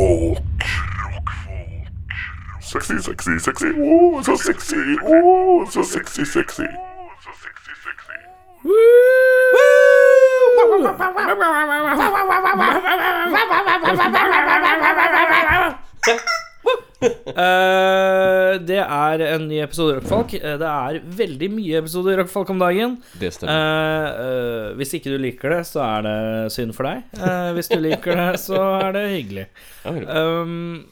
Rockfolk. Sexy, sexy, sexy. Oh, så sexy. Oh, så sexy, sexy. Eh, det er en ny episode Rockfolk. Eh, det er veldig mye episoder Rockfolk om dagen. Det stemmer. Eh, eh, hvis ikke du liker det, så er det synd for deg. Eh, hvis du liker det, så er det hyggelig. Um,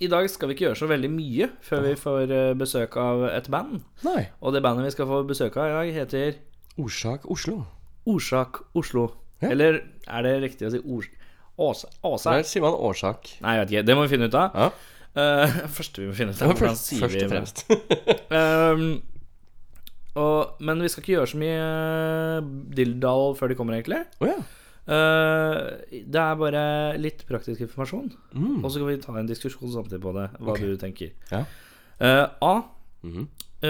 I dag skal vi ikke gjøre så veldig mye før vi får besøk av et band. Nei. Og det bandet vi skal få besøk av i dag, heter Orsak Oslo. Orsak Oslo. Ja. Eller er det riktig å si Ors... Åsa? Åsa? Der sier man årsak. Nei, jeg vet ikke. Det må vi finne ut av. Ja. Uh, første vi må finne ut av. hvordan sier først og fremst. Um, og, men vi skal ikke gjøre så mye uh, dilldall før de kommer, egentlig. Oh, ja. Uh, det er bare litt praktisk informasjon. Mm. Og så kan vi ta en diskusjon samtidig på det, hva okay. du tenker. Ja. Uh, A. Mhm. Uh,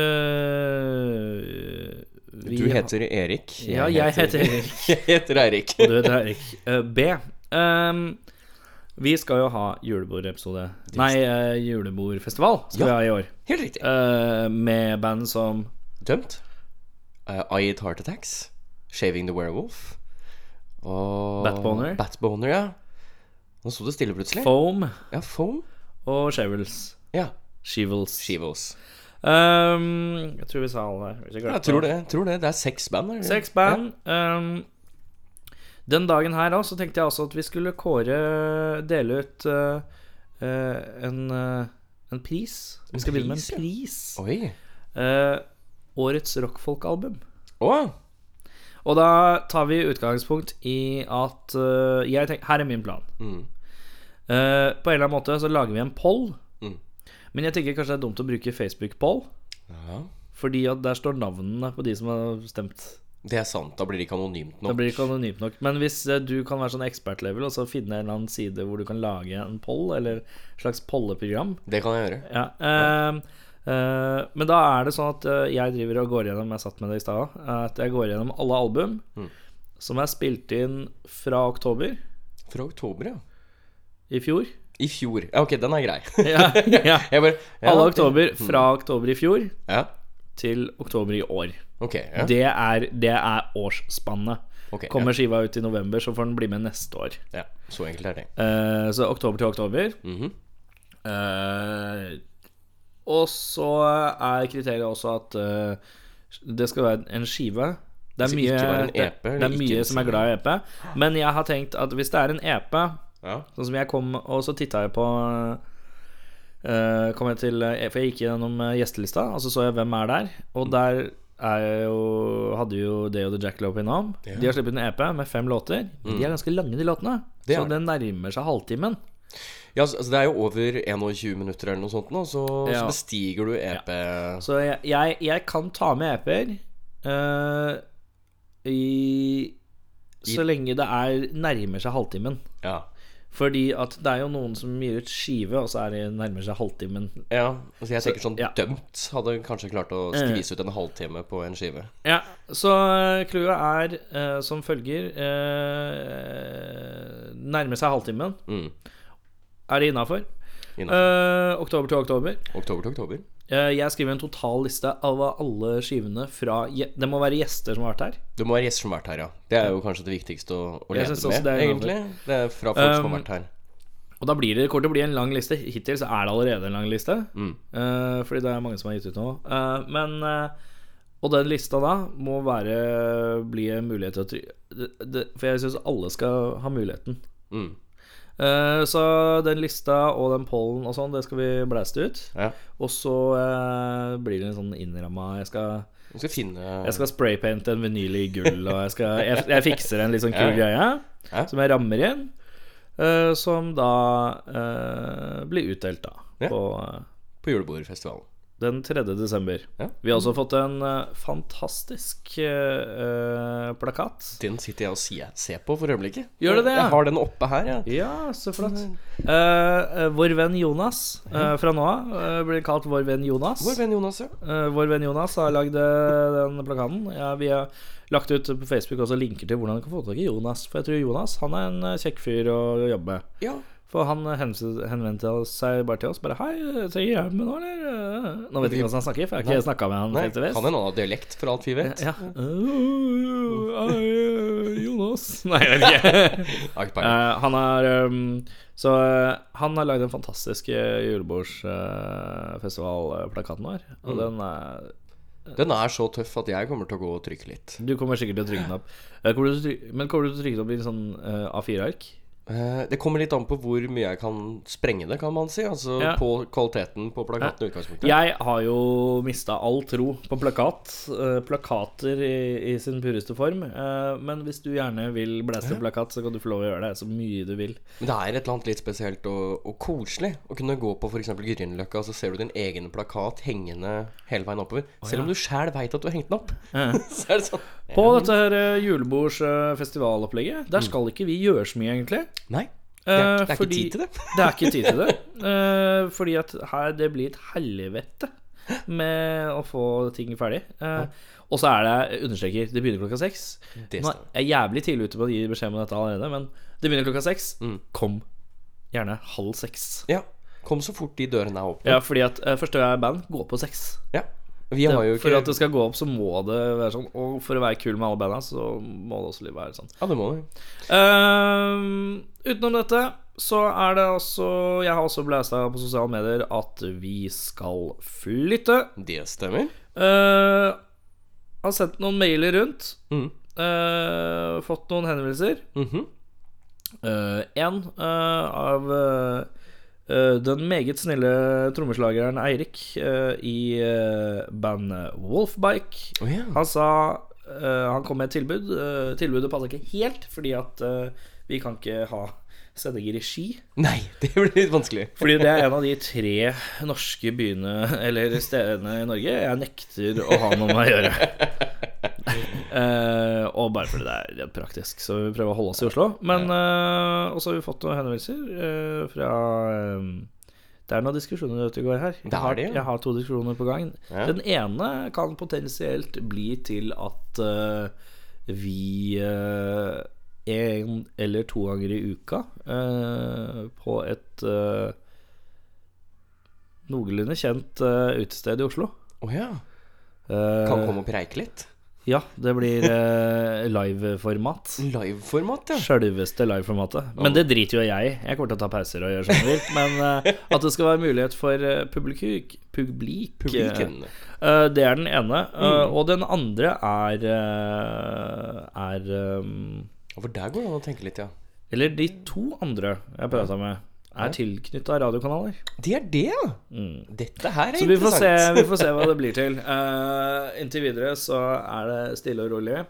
vi Du heter Erik. Ja, jeg heter Erik. jeg heter Eirik. Og du heter Erik. Uh, B. Um, vi skal jo ha julebordepisode Nei, uh, julebordfestival skal Ja. vi ha i år. Helt riktig. Uh, med band som Dømt. Uh, I Eat Heart Attacks. Shaving the Werewolf. Og Batboner. Batboner, ja. Nå sto det stille plutselig. Foam ja, Foam. og Shevels. Ja. Shevels. Shevels. Um, jeg tror vi sa alle det jeg jeg tror det. Tror det. Det er seks band. Seks band. Um, den dagen her da, så tenkte jeg også at vi skulle kåre Dele ut uh, uh, en, uh, en pris. Vi skal begynne med en pris. Uh, årets rockfolk-album. Å! Og da tar vi utgangspunkt i at uh, jeg tenk, Her er min plan. Mm. På en eller annen måte så lager vi en poll. Mm. Men jeg tenker kanskje det er dumt å bruke Facebook-poll. Ja. Fordi at der står navnene på de som har stemt. Det er sant. Da blir det ikke anonymt Da nok. blir det ikke anonymt nok. Men hvis eh, du kan være sånn ekspertlevel og så finne en eller annen side hvor du kan lage en poll, eller et slags polleprogram Det kan jeg gjøre. ja. eh, eh, Men da er det sånn at eh, jeg driver og går gjennom Jeg satt med det i stad. At jeg går gjennom alle album Mm. som er spilt inn fra oktober Fra oktober, ja. i fjor. I fjor. Ja, ok, den er grei. Ja, ja. Jeg bare, ja, Alle oktober fra oktober i fjor Ja. til oktober i år. Ok. Ja. Det er, det er årsspannet. Okay, Kommer skiva ut i november, så får den bli med neste år. ja. ja. Så enkelt er det. Eh, så oktober til oktober. Mhm. Eh, og så er kriteriet også at eh, det skal være en skive. Det er mye, EP, det, det er mye som er glad i EP. Men jeg har tenkt at hvis det er en EP, Ja. sånn som jeg kom Og så titta jeg på Uh, Kom jeg til For jeg gikk gjennom eh, gjestelista, og så så jeg hvem er der. Og der er jo, hadde jo Day of The Jackalope innom. Ja. De har sluppet en EP med fem låter. Mm. De er ganske lange, de låtene. Det så den nærmer seg halvtimen. ja, altså altså, det er jo over 21 minutter eller noe sånt nå, så, Ja. så bestiger du EP. EP Så jeg, jeg, jeg kan ta med EP-er eh, i Så lenge det er nærmer seg halvtimen. Ja. Fordi at det er jo noen som gir ut skive, og så er det nærmer seg halvtimen. ja. Altså jeg tenker sånn ja. Dømt hadde kanskje klart å skvise ut en halvtime på en skive. Ja, så eh, clouet er eh, som følger eh, Nærmer seg halvtimen. Mm. Er det innafor? Innenfor. oktober til oktober. Oktober til oktober. Eh, jeg skriver en total liste av alle skivene fra Det må være gjester som har vært her. Det må være gjester som har vært her, ja. Det er jo kanskje det viktigste å, å lete med, det egentlig. Det er fra folk som Um, har vært her. Og da blir det, kommer å bli en lang liste. Hittil så er det allerede en lang liste. Mm. Uh, fordi det er mange som har gitt ut nå. Uh, men uh, Og den lista da må være bli en mulighet til å try... Det, det, for jeg syns alle skal ha muligheten. Mm. Eh, så den lista og den pollen og sånn, det skal vi blæste ut. Ja. Og så eh, blir det en sånn innramma Jeg skal Du skal finne Jeg skal spraypainte en vinyl i gull, og jeg, skal, jeg, jeg fikser en litt sånn kul Ja. greie Ja. som jeg rammer inn. eh, som da eh, blir utdelt da på på julebordfestivalen. Den 3. desember. Ja. Vi har også fått en uh, fantastisk eh, plakat. Den sitter jeg og ser, ser på for øyeblikket. Gjør det det. Jeg har den oppe her, ja. Ja, så flott. Eh, vår venn Jonas eh, fra nå av blir kalt vår venn Jonas. Vår venn Jonas, ja. Vår venn Jonas har lagd den plakaten. Ja, vi har lagt ut på Facebook også linker til hvordan du kan få tak i Jonas. For jeg tror Jonas han er en kjekk fyr å jobbe med. Ja, For han eh, henvendte seg bare til oss. Bare 'Hei, trenger hjelp med noe, eller?' Eh, Nå vet jeg ikke hvordan han snakker, for jeg har ikke snakka med han Nei, til to han kan annen dialekt, for alt vi vet. Ja. Øh, Jonas Nei, jeg vet ikke. Har. Eh, han er um, Så eh, han har lagd den fantastiske julebordsfestivalplakaten vår. Og den er Den er så tøff at jeg kommer til å gå og trykke litt. Du kommer sikkert til å trykke den opp. Eh, kommer til å trykke, men kommer du til å trykke den opp i en sånn eh, A4-ark? Eh, Det kommer litt an på hvor mye jeg kan sprenge det, kan man si. Altså Ja. på kvaliteten på plakaten i utgangspunktet. Jeg har jo mista all tro på plakat. eh, plakater i, i sin pureste form. Eh, men hvis du gjerne vil blæse opp plakat, så kan du få lov å gjøre det så mye du vil. Men det er et eller annet litt spesielt og, og koselig å kunne gå på f.eks. Grünerløkka, og så ser du din egen plakat hengende hele veien oppover. Selv om du sjæl veit at du har hengt den opp. Ja. så er det sånn På dette her julebordsfestivalopplegget, der skal ikke vi gjøre så mye, egentlig. Nei. Det er, Eh, det er fordi- ikke tid til det. Det er ikke tid til det. Uh, fordi at her det blir et helvete med å få ting ferdig. Uh, og så er det, understreker, det begynner klokka seks. Stemmer. er jeg jævlig tidlig ute på å gi beskjed om dette allerede, men det begynner klokka seks. Mm. Kom gjerne halv seks. Ja. Kom så fort de dørene er åpne. Ja, fordi at uh, første gang jeg er band, gå på seks. Ja. Vi har jo For at det skal gå opp, så må det være sånn. Og for å være kul med alle banda, så må det også være sånn. Ja, det må vi. Uh, utenom dette så er det også Jeg har også blæsta på sosiale medier at vi skal flytte. Det stemmer. Uh, har sendt noen mailer rundt. Mm. Uh, fått noen henvendelser. Mhm. Én av eh, eh, den meget snille trommeslageren Eirik eh, i eh, bandet Wolfbike. Oh, yeah. Han sa eh, Han kom med et tilbud. Eh, tilbudet passa ikke helt, fordi at eh, vi kan ikke ha sending i regi. Nei, det blir litt vanskelig. Fordi det er en av de tre norske byene, eller stedene i Norge, jeg nekter å ha noe med å gjøre. uh, og bare fordi det er rent praktisk, så vi prøver å holde oss i Oslo. Men uh, også har vi fått noen henvendelser uh, fra um, Det er noen diskusjoner ute og går her. Det har, de, ja. jeg har to diskusjoner på gang. Ja. Den ene kan potensielt bli til at uh, vi eh, en eller to ganger i uka eh, på et eh, noenlunde kjent eh, utested i Oslo. Å ja. Eh, Kan komme og preike litt. Ja, det blir eh, liveformat. Liveformat, ja. Sjølveste liveformatet. Men det driter jo jeg i. Jeg kommer til å ta pauser og gjøre som jeg vil. Men eh, at det skal være mulighet for publik, publik, Publiken. eh, Det er den ene. Eh, og den andre er eh, Er um, For der går det an å tenke litt, ja. Eller de to andre jeg prata med, er tilknytta radiokanaler. Det er det, ja. Dette her er Så vi får, se, vi får se hva det blir til. Uh, inntil videre så er det stille og rolig.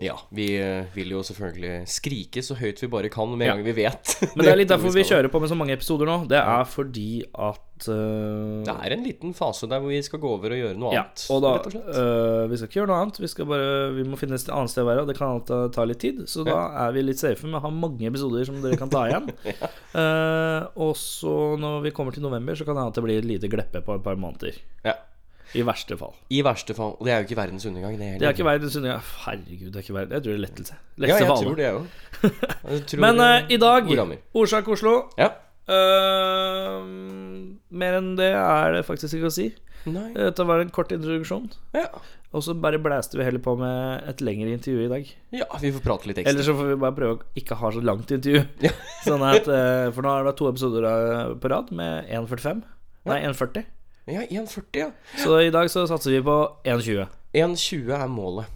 Ja, vi eh, vil jo selvfølgelig skrike så høyt vi bare kan med en Ja. gang vi vet. Men det er litt derfor vi kjører på med så mange episoder nå. Det er fordi at uh... Det er en liten fase der hvor vi skal gå over og gjøre noe ja, annet. og da og eh, Vi skal ikke gjøre noe annet. Vi, skal bare, vi må finne et annet sted å være, og det kan alltid ta litt tid. Så da er vi litt safe med å ha mange episoder som dere kan ta igjen. uh, og så når vi kommer til november, så kan det hende at det blir et lite gleppe på et par måneder. ja. I verste fall. I verste fall. Og det er jo ikke verdens undergang, det Det er ikke verdens undergang. Herregud, det er ikke verden. Jeg tror det er lettelse. Ja, jeg tror det, jeg òg. Men uh, i dag. Orsak Oslo. Ja. Uh, mer enn det er det faktisk ikke å si. Nei. Dette var en kort introduksjon. Ja. Og så bare blæste vi heller på med et lengre intervju i dag. ja, vi får prate litt ekstra. Eller så får vi bare prøve å ikke ha så langt intervju. Ja. Sånn at, eh, For nå har det vært to episoder eh, på rad med 1,45. Nei, 1,40. Ja, 1,40, ja. Så i dag så satser vi på 1,20. 1,20 er målet.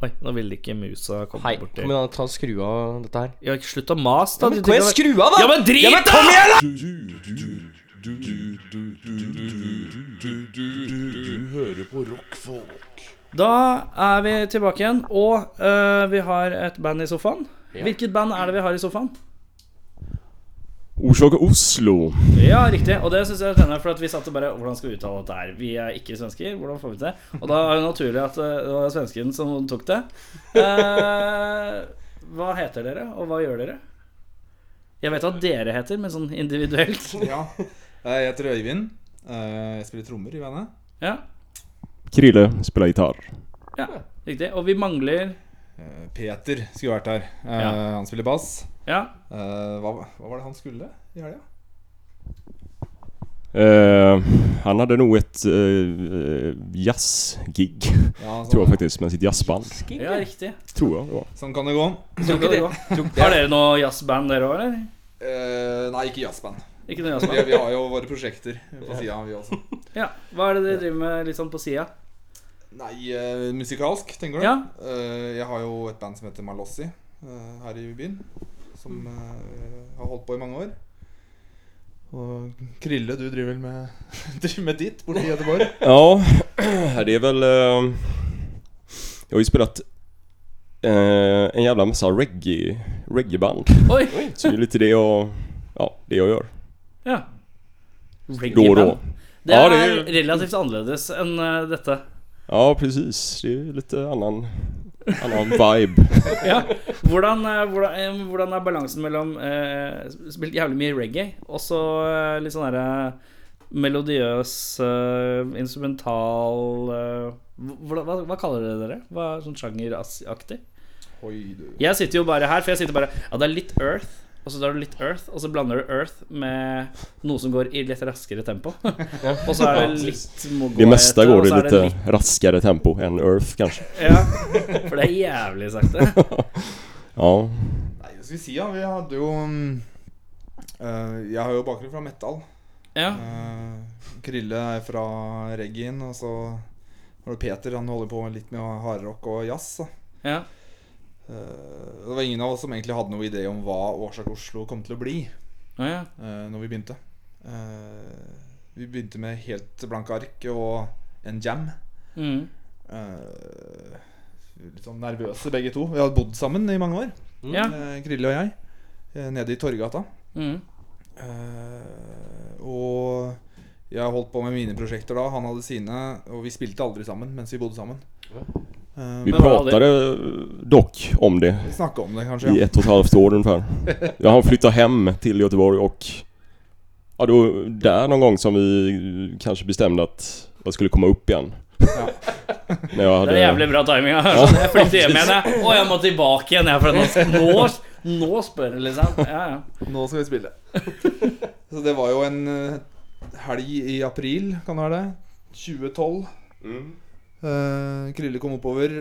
Oi, nå ville ikke musa komme Hei, borti. Kom igjen, ta og skru av dette her. Ja, ikke Slutt å mase, da. Ja, men, kom igjen, skru av, da! Ja, men drit, ja, men, kom igjen, da! Du, du, hører på rockfolk. Da er vi tilbake igjen, og uh, vi har et band i sofaen. Hvilket band er det vi har i sofaen? Orsak Oslo. Ja, riktig. Og det syns jeg er spennende, for at vi satt og bare Hvordan skal vi uttale dette her? Vi er ikke svensker. Hvordan får vi det? Og da er det naturlig at øh, det var svensken som tok det. Eh, hva heter dere, og hva gjør dere? Jeg vet hva dere heter, men sånn individuelt. Ja. Jeg heter Øyvind. Eh, Jeg spiller trommer i bandet. Ja, Krille spiller gitar. ja riktig. Og vi mangler Eh, Peter skulle vært her. Eh, Ja. Han spiller bass. Ja, Eh, Hva, hva var det han skulle i helga? Eh, han hadde nå et uh, jazzgig, Ja, tror jeg faktisk, med sitt jazzband. ja riktig. Tror jeg ja. Sånn kan det gå. Sånn kan det gå. Har dere noe jazzband, dere òg, eller? Eh, nei, ikke jazzband. Ikke noe Vi, vi har jo våre prosjekter på sida, vi også. Ja. Hva er det dere driver med litt sånn på sida? Nei, uh, musikalsk, tenker du? Ja. Uh, jeg har jo et band som heter Malossi uh, her i byen. Som har holdt på i mange år. Og Krille, du driver vel med, driver med ditt borte i Göteborg? Ja, det er vel Jeg jag har jo spilt eh, en jævla masse reggae, reggaeband. Så det är lite det og, ja, det jeg gjør. Ja. Reggae-band. Det Ja, er det er- relativt annerledes enn dette. Ja, precis. Det är lite annan, annan vibe. Ja. Hvordan, eh, hvordan, eh, hvordan er balansen mellom eh, Spilt jævlig mye reggae, og så eh, litt sånn derre melodiøs, eh, instrumental eh, hva, hva, hva kaller dere dere? Hva sånn sjangeraktig? Jeg sitter jo bare her, for jeg sitter bare Ja, det er litt Earth, og så tar du litt Earth, og så blander du Earth med noe som går i litt raskere tempo. og så er det litt Mogwai Det mesta går i litt, litt, raskere tempo enn Earth kanskje. Ja, for det er jævlig sakte. Ja, Nei, hva skal vi si, da? Vi hadde jo eh, Jeg har jo bakgrunn fra metal. Ja. Uh, Krille er fra Regin, og så har du Peter. Han holder på litt med hardrock og jazz. Da. ja. Eh, det var ingen av oss som egentlig hadde noen idé om hva Årsak Oslo kom til å bli ah, ja. uh, når vi begynte. Eh, vi begynte med helt blanke ark og en jam. Mm. Eh, litt sånn nervøse begge to. Vi hadde bodd sammen i mange år, Ja. eh, Krille og jeg, eh, nede i Torgata. Mm. Eh, og jeg holdt på med mine prosjekter da. Han hadde sine. Og vi spilte aldri sammen mens vi bodde sammen. Eh, vi Men pratade dock om det vi snackade om det, kanskje. i Ja. ett och ett halvt år ungefär. Jag har flyttat hem till Göteborg och ja, då, där någon gång som vi kanske bestämde att jag skulle komma upp igen. Ja. Det När jag er hade, jævlig bra timing. Jeg, sånn, jeg flytter hjem igjen, jeg. Å, jeg må tilbake igjen, jeg. For nå, nå, nå spør jeg, liksom. Ja, ja. Nå skal vi spille. Så det var jo en eh, helg i april, kan det være det? 2012. Eh, Krille kom oppover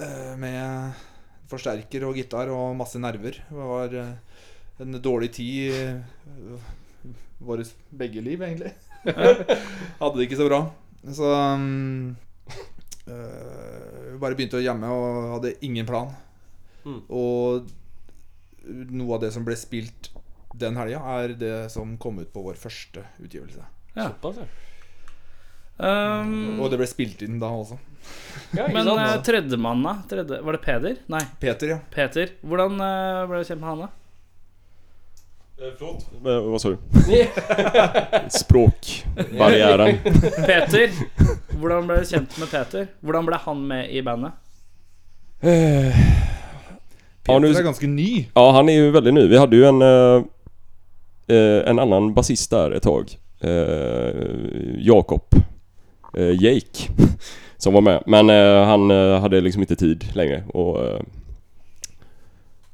uh, med forsterker og gitar og masse nerver. Det var uh, en dårlig tid i uh, våre begge liv, egentlig. Hadde det ikke så bra. Så um, eh, vi bare begynte å gjemme og hadde ingen plan. Mm. Og noe av det som ble spilt den helga, er det som kom ut på vår første utgivelse. Såpass, ja. Um, Og det ble spilt inn da også. ja men uh, tredjemann, da? Tredje, var det Peder? Nei, Peter, ja. Peter. Hvordan uh, ble du kjent med han, da? Flott Hva Vad sa du? Språkbarrieren. Peter. Hvordan ble du kjent med Peter? Hvordan ble han med i bandet? Eh, Peter er ganske ny. Ja, han er jo veldig ny. Vi hadde jo en, uh, eh, en annen bassist der et tag. Eh, Jakob. Eh, Jake. Som var med. Men eh, han eh, hade liksom inte tid längre. Och, eh,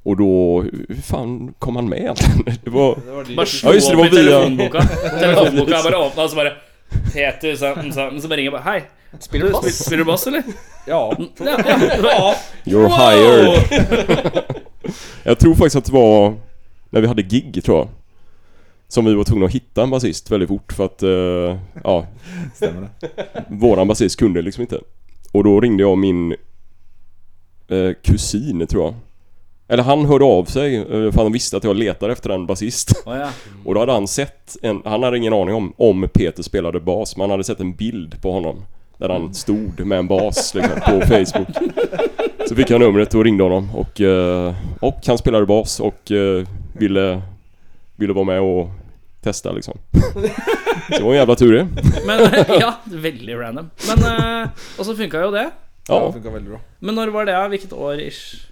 och då... Hur fan kom han med egentligen? Det var... Det var Ja, just det, det var via- telefonboka. Telefonboka bara åpna, og så bare Peter, Så sånn. Så bare ringer jeg bare Hei, Spiller du bass? spiller du bass, eller? Ja. Ja, ja. You're hired. jag tror faktiskt att det var när vi hade gig tror jag. Som vi var tvungna att hitta en basist väldigt fort för att, uh, ja, Stämmer det. våran basist kunde liksom inte. Och då ringde jag min uh, kusin tror jag. Eller han hörde av sig eh, för han visste att jag letade efter en basist. Oh, ja. Och då hade han sett en, han hade ingen aning om om Peter spelade bas, men han hade sett en bild på honom. Där han stod med en bas liksom, på Facebook. Så fick jag numret och ringde honom och, eh, och han spelade bas och ville, ville vara med och testa liksom. Så det var en jävla tur det. Men Ja, veldig random. Men uh, Og så funka jo det. Ja, Ja, det funka veldig bra. Men når var det? Hvilket år ish?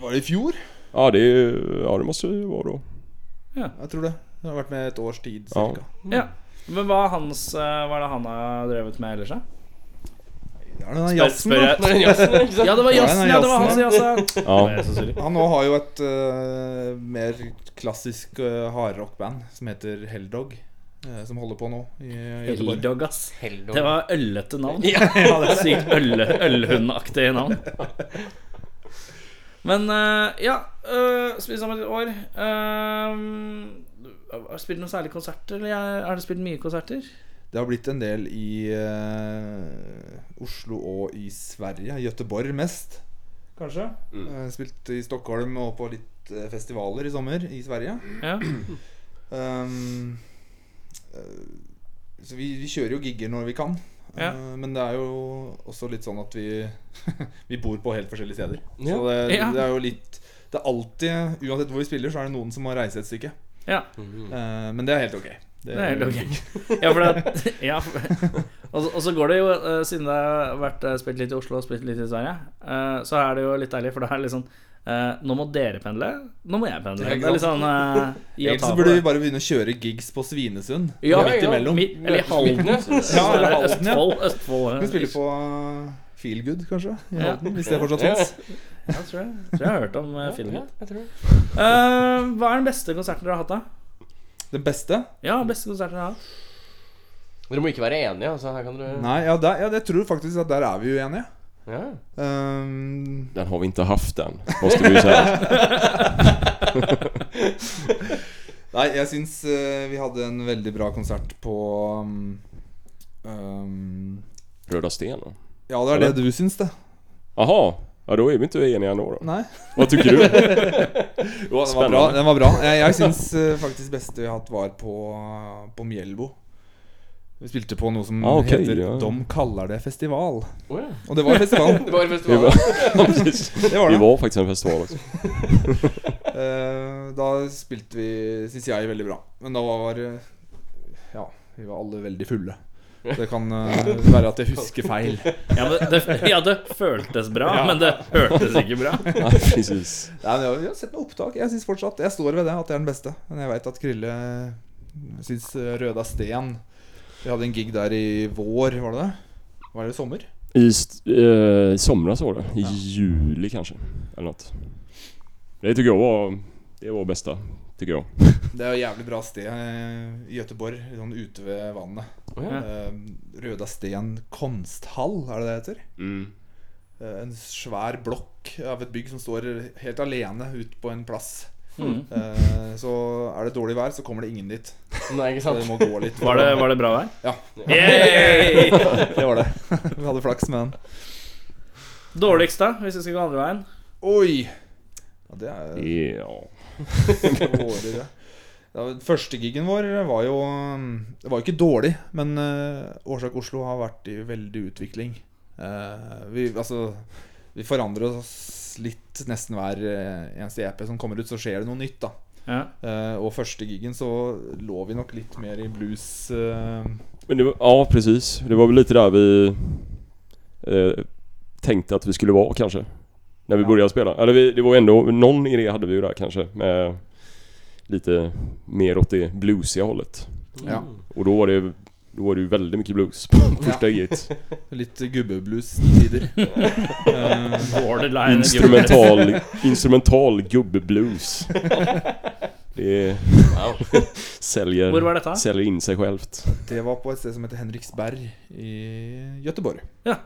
Var det i fjor? ja, det, ja det måste ju vara då. Jeg tror det. Det har vært med et års tid. Ja. Cirka. Ja. Men hva, hans, eh, hva er det han har drevet med ellers, da? Ja, den Spør, jazzen, spør da. jeg. Jazzen. Ja, det var Ja, jazzen! Ja, det var hans jazz. ja. Han nå har jo et uh, mer klassisk uh, hardrockband som heter Helldog. eh, som holder på nå i Helldog, ass. Helldog. Det var øllete navn. Ja. Ja, det er Sykt øl, ølhundaktig navn. Men uh, ja, uh, spilt sammen et år. Uh, har du spilt noen særlige konserter? Eller er- har du spilt mye konserter? Det har blitt en del i eh, Oslo og i Sverige. Göteborg mest, kanskje. Eh, spilt i Stockholm og på litt eh, festivaler i sommer i Sverige. Ja. Um, eh, så vi, vi kjører jo gigger når vi kan. Ja. Eh, men det er jo også litt sånn at vi Vi bor på helt forskjellige steder. Ja. Så det, Ja. det er jo litt Det er alltid, uansett hvor vi spiller, så er det noen som må reise et stykke. ja. Mm -hmm. men det er helt ok. Det er helt ok. Ja, for det, ja, og, så, og så går det jo, eh, siden det har vært eh, spilt litt i Oslo og spilt litt i Sverige, eh, så er det jo litt deilig, for da er det litt sånn eh, Nå må dere pendle, nå må jeg pendle. Ja, Det er litt sånn uh, Egentlig så burde vi bare begynne å kjøre gigs på Svinesund. Ja, midt ja. imellom. Midt, eller i Halden. Ja, eller Halden, ja. Østfold. Østfold Vi spiller på uh, Feelgood, kanskje. I Ja. Halden, hvis det fortsatt Ja. fins. Ja, tror jeg. tror jeg har hørt om uh. Ja. Eh, hva er den beste konserten dere har hatt, da? Den beste? Ja, beste konserten jeg har hatt. Dere må ikke være enige, altså. Her kan dere Nei, ja, der, ja, jeg tror faktisk at der er vi uenige. Ja. Um, Den har vi ikke haft den, måste vi si. nei, jeg syns uh, vi hadde en veldig bra konsert på um, um, Røda Sten. Ja, det er det du syns, det. Jaha, ja Da er vi ikke enige nå, da. Nei? Hva syns du? Jo, den var bra. Den var bra. Jeg, jeg syns uh, faktisk beste vi har hatt, var på, på Mjelbo. Vi spilte på noe som Ah, okay, heter ja. De kaller det festival. Oh, ja. Og det var festival. Det var festival. var. Det var Vi var faktisk en festival også. Eh, da spilte vi, syns jeg, veldig bra. Men da var eh, Ja, vi var alle veldig fulle. Det kan eh, være at jeg husker feil. Ja, men det, ja, det føltes bra, men det hørtes ikke bra. Ja, precis. Nei, men jeg, jeg har sett med opptak. Jeg synes fortsatt Jeg står ved det, at det er den beste. Men jeg veit at Krille syns eh, Røda Sten Vi hadde en gig der i vår, var det det? Var det sommer? I eh, somras var det. I juli kanskje. Eller noe. Det tycker jag var, det var bästa. Tycker jag. Det er jo jævlig bra sted eh, i Göteborg, sånn ute ved vannet. Oh, ja. Eh, Røda Sten konsthall, er det det heter? Mm. Eh, En svær blokk av et bygg som står helt alene ute på en plass. Mm. Eh, Så er det dårlig vær, så kommer det ingen dit. Nei, ikke Så det må gå litt. Var det, var det bra vær? Ja. Det var det. Vi hadde flaks med den. Dårligst, da, hvis vi skal gå andre veien? Oi! Ja, det er Ja. dårligere. Ja, første gigen vår var jo Det var jo ikke dårlig, men uh, Årsak Oslo har vært i veldig utvikling. Eh, vi, altså, vi forandrer oss litt nesten hver eh, eneste EP som kommer ut, så skjer det noe nytt. da Ja. uh, Og første gigen så lå vi nok litt mer i blues Uh... Men det var, ja precis. Det var vel lite der vi uh, tenkte at vi skulle være, kanske. När vi Ja. började spela. Eller vi, det var ändå, någon idé hade vi ju där kanske. Med lite mer åt det bluesiga hållet. Ja. Och då var det, då var det ju väldigt mycket blues på första giget. Litt gubbeblues-tider. uh, instrumental Instrumental, instrumental gubbeblues. Det är, Wow. säljer, Hvor var dette? säljer in seg självt. det var på et sted som heter Henriksberg i Göteborg. Ja.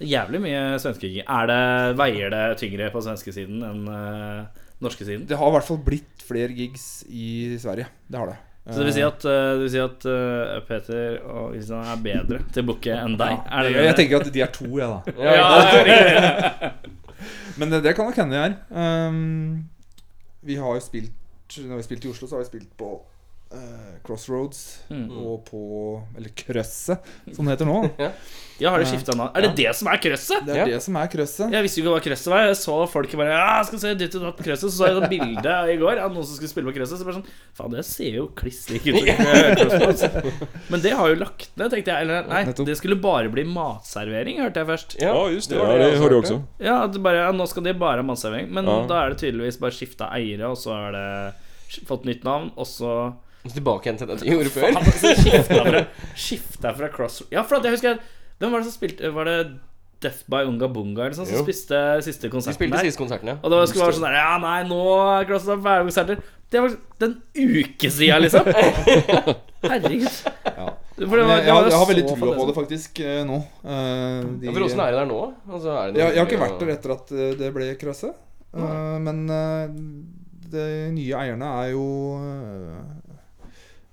Jævlig mye svenskegig. Er det, veier det tyngre på svenskesiden enn uh, norskesiden? Det har i hvert fall blitt flere gigs i Sverige. Det har det. Så det vil si at, eh, vil si at uh, Peter og Kristian er bedre til booke enn deg? Er det jeg, jeg tenker at de er to, jeg, da. ja, ja. Men det, det kan nok hende de er. Um, vi har jo spilt Når vi spilte spilt i Oslo, så har vi spilt på eh, Crossroads Mm. og på Eller Krøsset, som det heter nå. Ja, har det skifta navn? Er det det som er krøsset? Det er Ja. det som er Krøsset. Jeg visste ikke hva krøsset var. Jeg så folk bare Ja, jeg skal se ditt og datt krøsset. Så så jeg et bilde i går av noen som skulle spille på krøsset. Så bare sånn Faen, det ser jo kliss lik ut. eh, Men det har jo lagt ned, tenkte jeg. Eller nei, det skulle bare bli matservering, hørte jeg først. Ja, just det. Ja, det det jeg hører du også. Ja, det bare, ja, nå skal de bare ha matservering. Men Ja. da er det tydeligvis bare skifta eiere, og så har det fått nytt navn, og Så tilbake igjen til det de gjorde før. Faen, så skifta fra, skifta fra Cross Ja, for jeg husker Hvem var det som spilte Var det Death by Unga Bunga eller sånn som spiste siste De konserten spilte der? siste konserten, ja. Og det skulle være sånn der Ja, nei, nå er Cross med konserter. Det var den uke siden, liksom. Herregud. Ja. For det var, det jeg, var har, jeg har veldig trua på det faktisk eh, nå. Uh, de- Ja, for åssen er det der nå? Altså, er det jeg, jeg har ikke vært der etter at eh, det ble krasse. Uh, men uh, de nye eierne er jo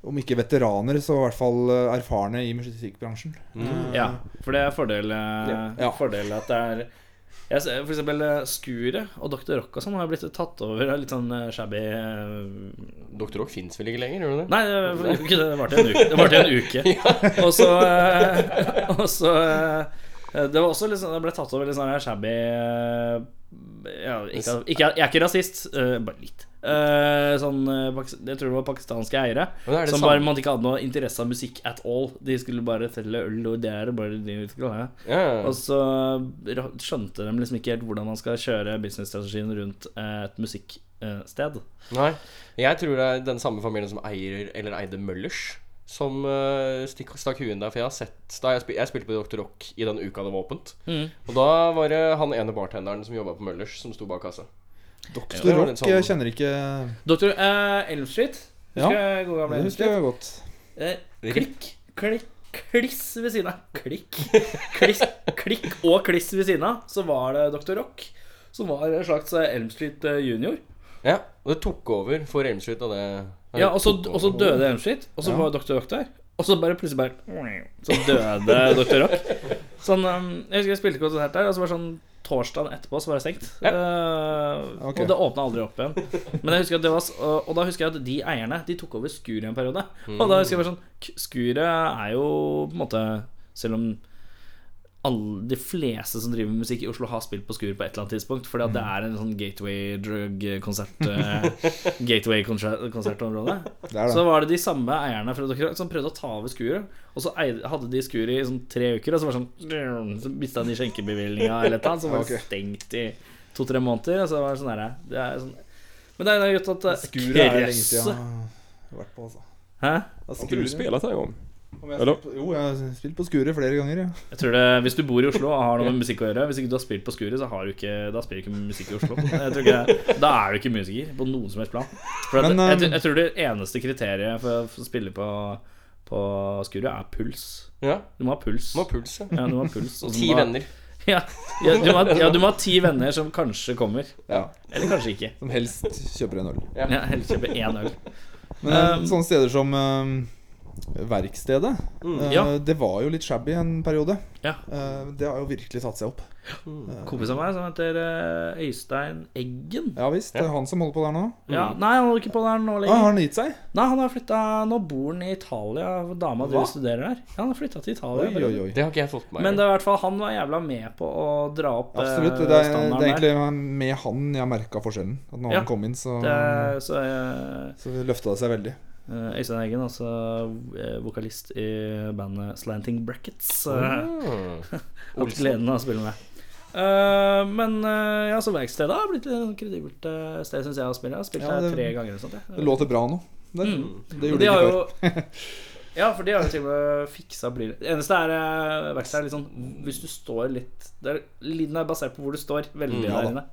Om ikke veteraner, så i hvert fall eh, erfarne i musikkbransjen. Mm. Ja, for det er fordel, eh, Ja. fordel at det er jeg ser, For eksempel eh, Skuret og Dr. Rock og sånn har blitt tatt over av litt sånn eh, shabby eh, Dr. Rock fins vel ikke lenger, gjør du det? Nei, det var det. Det varte en uke. Det varte en uke. Og så eh, Og så eh, Det var også litt sånn Det ble tatt over litt sånn shabby eh, ja, ikke, ikke, Jeg er ikke rasist, uh, bare litt. Uh, sånn eh, Jeg tror det var pakistanske eiere er som bare man ikke hadde noe interesse av musikk at all. De skulle bare selge øl, og det er bare de skulle ja. Og så skjønte de liksom ikke helt hvordan man skal kjøre businessstrategien rundt et musikksted. Nei. Jeg tror det er den samme familien som eier eller eide Møllers. Som uh, stikk, stakk huet inn der. For jeg har sett Da jeg, spil, jeg spilte på Dr. Rock i den uka det var åpent. Mm. Og da var det han ene bartenderen som jobba på Møllers, som sto bak kassa. Dr. Rock sånn- jeg kjenner ikke Dr. Uh, Elm Street. Ja, jeg gode gamle Det husker jeg godt. Eh, klikk, klikk, kliss ved siden av. Klikk, kliss, klikk og kliss ved siden av. Så var det Dr. Rock, som var en slags eh, Elm Street eh, junior. Ja, og det tok over for Elm Street. Og det Ja, og så, og så døde en Street, og så Ja. var Dr. Rock der. Og så bare plutselig bare Så døde Dr. Rock. Sånn, um, jeg husker jeg spilte konsert der, og så var det sånn torsdagen etterpå så var det stengt. Eh, Ok. Og det åpna aldri opp igjen. Men jeg husker at det var og, da husker jeg at de eierne De tok over Skuret en periode. Og da husker jeg bare sånn Skuret er jo på en måte Selv om alle, de fleste som driver med musikk i Oslo, har spilt på Skur på et eller annet tidspunkt. Fordi at det er en sånn gateway drug-konsert eh, Gateway-konsertområde. Er Så var det de samme eierne. Som prøvde å ta over skuret. Og så hadde de skuret i sånn tre uker, og så var det sånn Så mista de skjenkebevilgninga eller noe, eller. Så var det stengt i to-tre måneder. Og så var det sånn derre det er sånn, Men det er jo godt at eh, Skuret er lenge siden jeg har vært på, altså. Hæ? Ja, Har ikke du spilt en gang? Jeg spilt på- Jo, jeg har spilt på Skuret flere ganger. Ja. Jeg tror det, Hvis du bor i Oslo og har noe med musikk å gjøre Hvis ikke du har spilt på Skuret, så har du ikke, da spiller du ikke musikk i Oslo. Jeg tror ikke, da er du ikke musiker på noen som helst plan. For at, Men, jeg, um, jeg tror det eneste kriteriet for, for å spille på, på Skuret er puls. Ja, Du må ha puls. må ha puls, ja. Ja, du må ha puls og Ti venner. Ja, ja, du må, ha- ja, du må ha ti venner som kanskje kommer. Ja. Eller kanskje ikke. Som helst kjøper en øl. Ja. Ja, Helst kjøper én øl. Men eh, Um, sånne steder som eh, Verkstedet Mm. eh, Ja. Det var jo litt shabby en periode. Ja. Eh, det har jo virkelig tatt seg opp. Kompis av meg som heter eh, Øystein Eggen. Ja visst. Det er han som holder på der nå. Ja, nei, han holder ikke på der nå Ah, har han gitt seg? Nei, han har flytta Nå bor han i Italia. Dama Hva? studerer der. Ja, han har flytta til Italia. Oi, oi, oi. Det har ikke jeg fått med. Men det er i hvert fall han var jævla med på å dra opp eh, Absolutt. Det er, det er standarden der. egentlig med han jeg merka forskjellen. At når Ja. han kom inn, så, Det, så eh, så løfta det seg veldig. Eh, Øystein Eggen, altså eh, vokalist i bandet Slanting Brackets. Ah. Hatt gleden av å spille med. Uh, men uh, ja, så verkstedet har blitt et kredibelt uh, sted, syns jeg, å spille. Jeg har spilt Ja, der det- tre ganger eller sånt. Det låter bra nå. Det, Mm. det gjorde de har ikke jo før. Ja, for de har jo til og med fiksa blir Det eneste er uh, verkstedet er litt sånn Hvis du står litt det er, Lyden er basert på hvor du står, veldig Mm, ja.